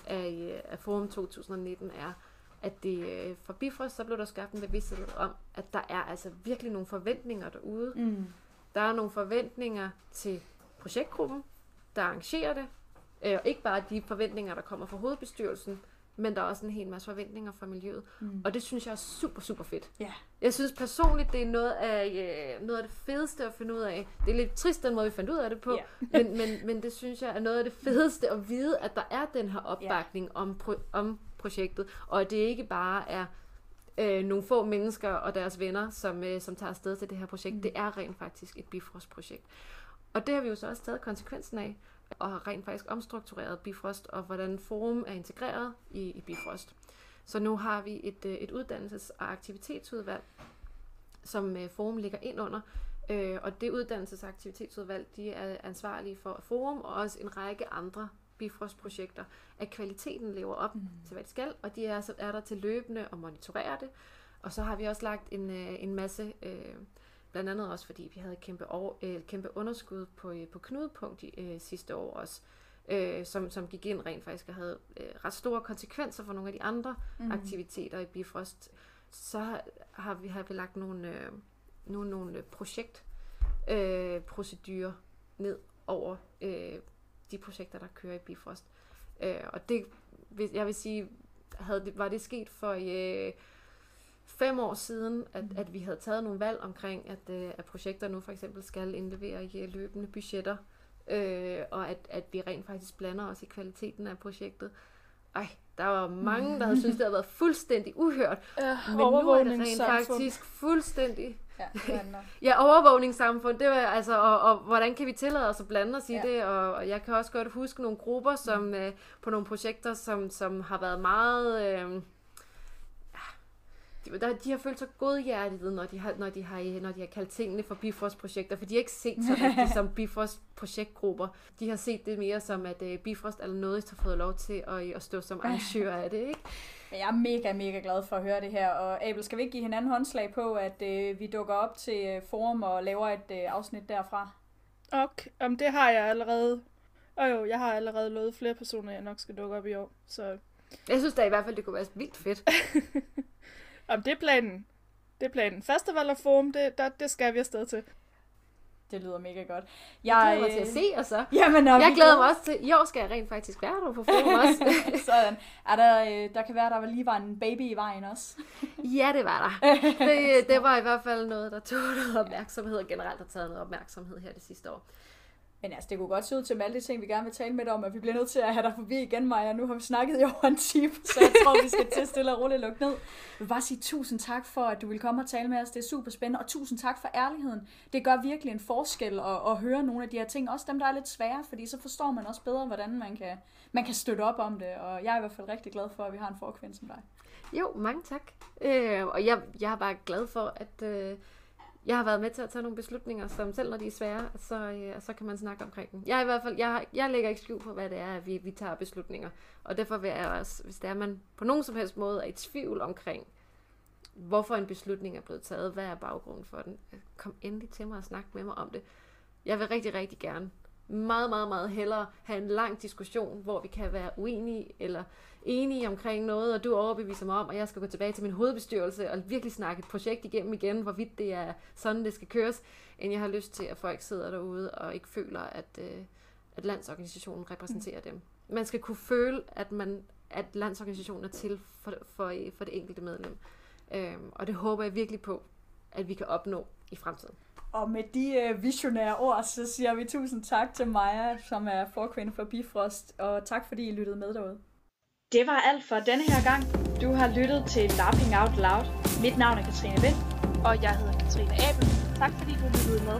C: af, øh, af Forum 2019, er, at det øh, for Bifrost, så blev der skabt en bevidsthed om, at der er altså virkelig nogle forventninger derude.
D: Mm.
C: Der er nogle forventninger til projektgruppen, der arrangerer det. Øh, og ikke bare de forventninger, der kommer fra hovedbestyrelsen, men der er også en hel masse forventninger fra miljøet.
D: Mm.
C: Og det synes jeg er super, super fedt.
D: Ja.
C: Jeg synes personligt, det er noget af, øh, noget af det fedeste at finde ud af. Det er lidt trist, den måde, vi fandt ud af det på.
D: Ja.
C: men, men, men det synes jeg er noget af det fedeste at vide, at der er den her opbakning ja. om, pro- om projektet. Og at det ikke bare er øh, nogle få mennesker og deres venner, som, øh, som tager afsted til det her projekt. Mm. Det er rent faktisk et Bifrost-projekt. Og det har vi jo så også taget konsekvensen af, og har rent faktisk omstruktureret Bifrost, og hvordan Forum er integreret i, i Bifrost. Så nu har vi et, øh, et uddannelses- og aktivitetsudvalg, som øh, Forum ligger ind under. Øh, og det uddannelses- og aktivitetsudvalg, de er ansvarlige for Forum og også en række andre Bifrost-projekter, at kvaliteten lever op mm. til, hvad det skal, og de er, så er der til løbende at monitorere det. Og så har vi også lagt en, øh, en masse, øh, blandt andet også fordi vi havde et kæmpe, over, øh, kæmpe underskud på, øh, på knudepunkt i, øh, sidste år også, øh, som, som gik ind rent faktisk og havde øh, ret store konsekvenser for nogle af de andre mm. aktiviteter i Bifrost. Så har- vi, har vi lagt nogle, øh, nogle, nogle projektprocedurer øh, ned over øh, de projekter, der kører i Bifrost. Øh, og det, jeg vil sige, havde var det sket for øh, fem år siden, at,
D: Mhm.
C: at vi havde taget nogle valg omkring, at, øh, at projekter nu for eksempel skal indlevere i øh, løbende budgetter, øh, og at, at vi rent faktisk blander os i kvaliteten af projektet. Ej, der var mange, der havde syntes, det havde været fuldstændig uhørt,
B: Ja,
C: men nu er det rent faktisk fuldstændig
D: Ja.
C: Ja, overvågningssamfund, det var altså, og, og hvordan kan vi tillade os at blande os i
D: Ja.
C: det, og, og jeg kan også godt huske nogle grupper, som øh, på nogle projekter, som, som har været meget, øh, der, de har følt sig godhjertet, når de har, når de har, når de har kaldt tingene for Bifrost-projekter, for de har ikke set sig rigtigt som Bifrost-projektgrupper. De har set det mere som, at øh, Bifrost eller noget har fået lov til at, at stå som arrangør af det, ikke?
D: Men jeg er mega, mega glad for at høre det her. Og Abel, skal vi ikke give hinanden håndslag på, at øh, vi dukker op til øh, forum og laver et øh, afsnit derfra?
B: Okay, om det har jeg allerede. Og jo, jeg har allerede lovet flere personer, jeg nok skal dukke op i år. Så
C: Jeg synes da i hvert fald, det kunne være vildt fedt.
B: om det er planen. Det er planen. Festival og forum, det, der, det skal vi afsted til.
D: Det lyder mega godt.
C: Jeg glæder mig til at se, og så.
D: Jamen,
C: Jeg
D: vi
C: glæder mig også til, i år skal jeg rent faktisk være der på forum også.
D: Sådan. Er der, øh, der kan være, der lige var en baby i vejen også.
C: ja, det var der. Det, det var i hvert fald noget, der tog noget opmærksomhed, og generelt har taget noget opmærksomhed her det sidste år.
D: Men altså, det kunne godt se ud til med alle de ting, vi gerne vil tale med dig om, at vi bliver nødt til at have dig forbi igen, Maja. Nu har vi snakket i over en time, så jeg tror, vi skal til stille og roligt lukke ned. Jeg vil bare sige tusind tak for, at du vil komme og tale med os. Det er super spændende, og tusind tak for ærligheden. Det gør virkelig en forskel at, at høre nogle af de her ting, også dem, der er lidt svære, fordi så forstår man også bedre, hvordan man kan, man kan støtte op om det. Og jeg er i hvert fald rigtig glad for, at vi har en forkvinde som dig.
C: Jo, mange tak. Øh, og jeg, jeg er bare glad for, at øh, jeg har været med til at tage nogle beslutninger, som selv når de er svære, så, øh, så kan man snakke omkring dem. Jeg i hvert fald, jeg, jeg lægger ikke skjul på, hvad det er, at vi, vi tager beslutninger. Og derfor vil jeg også, hvis det er, man på nogen som helst måde er i tvivl omkring, hvorfor en beslutning er blevet taget, hvad er baggrunden for den, kom endelig til mig og snak med mig om det. Jeg vil rigtig, rigtig gerne meget, meget, meget hellere have en lang diskussion, hvor vi kan være uenige eller enige omkring noget, og du overbeviser mig om, at jeg skal gå tilbage til min hovedbestyrelse og virkelig snakke et projekt igennem igen, hvorvidt det er sådan, det skal køres, end jeg har lyst til, at folk sidder derude og ikke føler, at, øh, at landsorganisationen repræsenterer dem. Man skal kunne føle, at, man, at landsorganisationen er til for, for, for det enkelte medlem. Øhm, og det håber jeg virkelig på, at vi kan opnå i fremtiden.
D: Og med de øh, visionære ord, så siger vi tusind tak til Maja, som er forkvinde for Bifrost, og tak fordi I lyttede med derude.
A: Det var alt for denne her gang. Du har lyttet til Laughing Out Loud. Mit navn er Katrine Vind.
B: Og jeg hedder Katrine Abel. Tak fordi du lyttede med.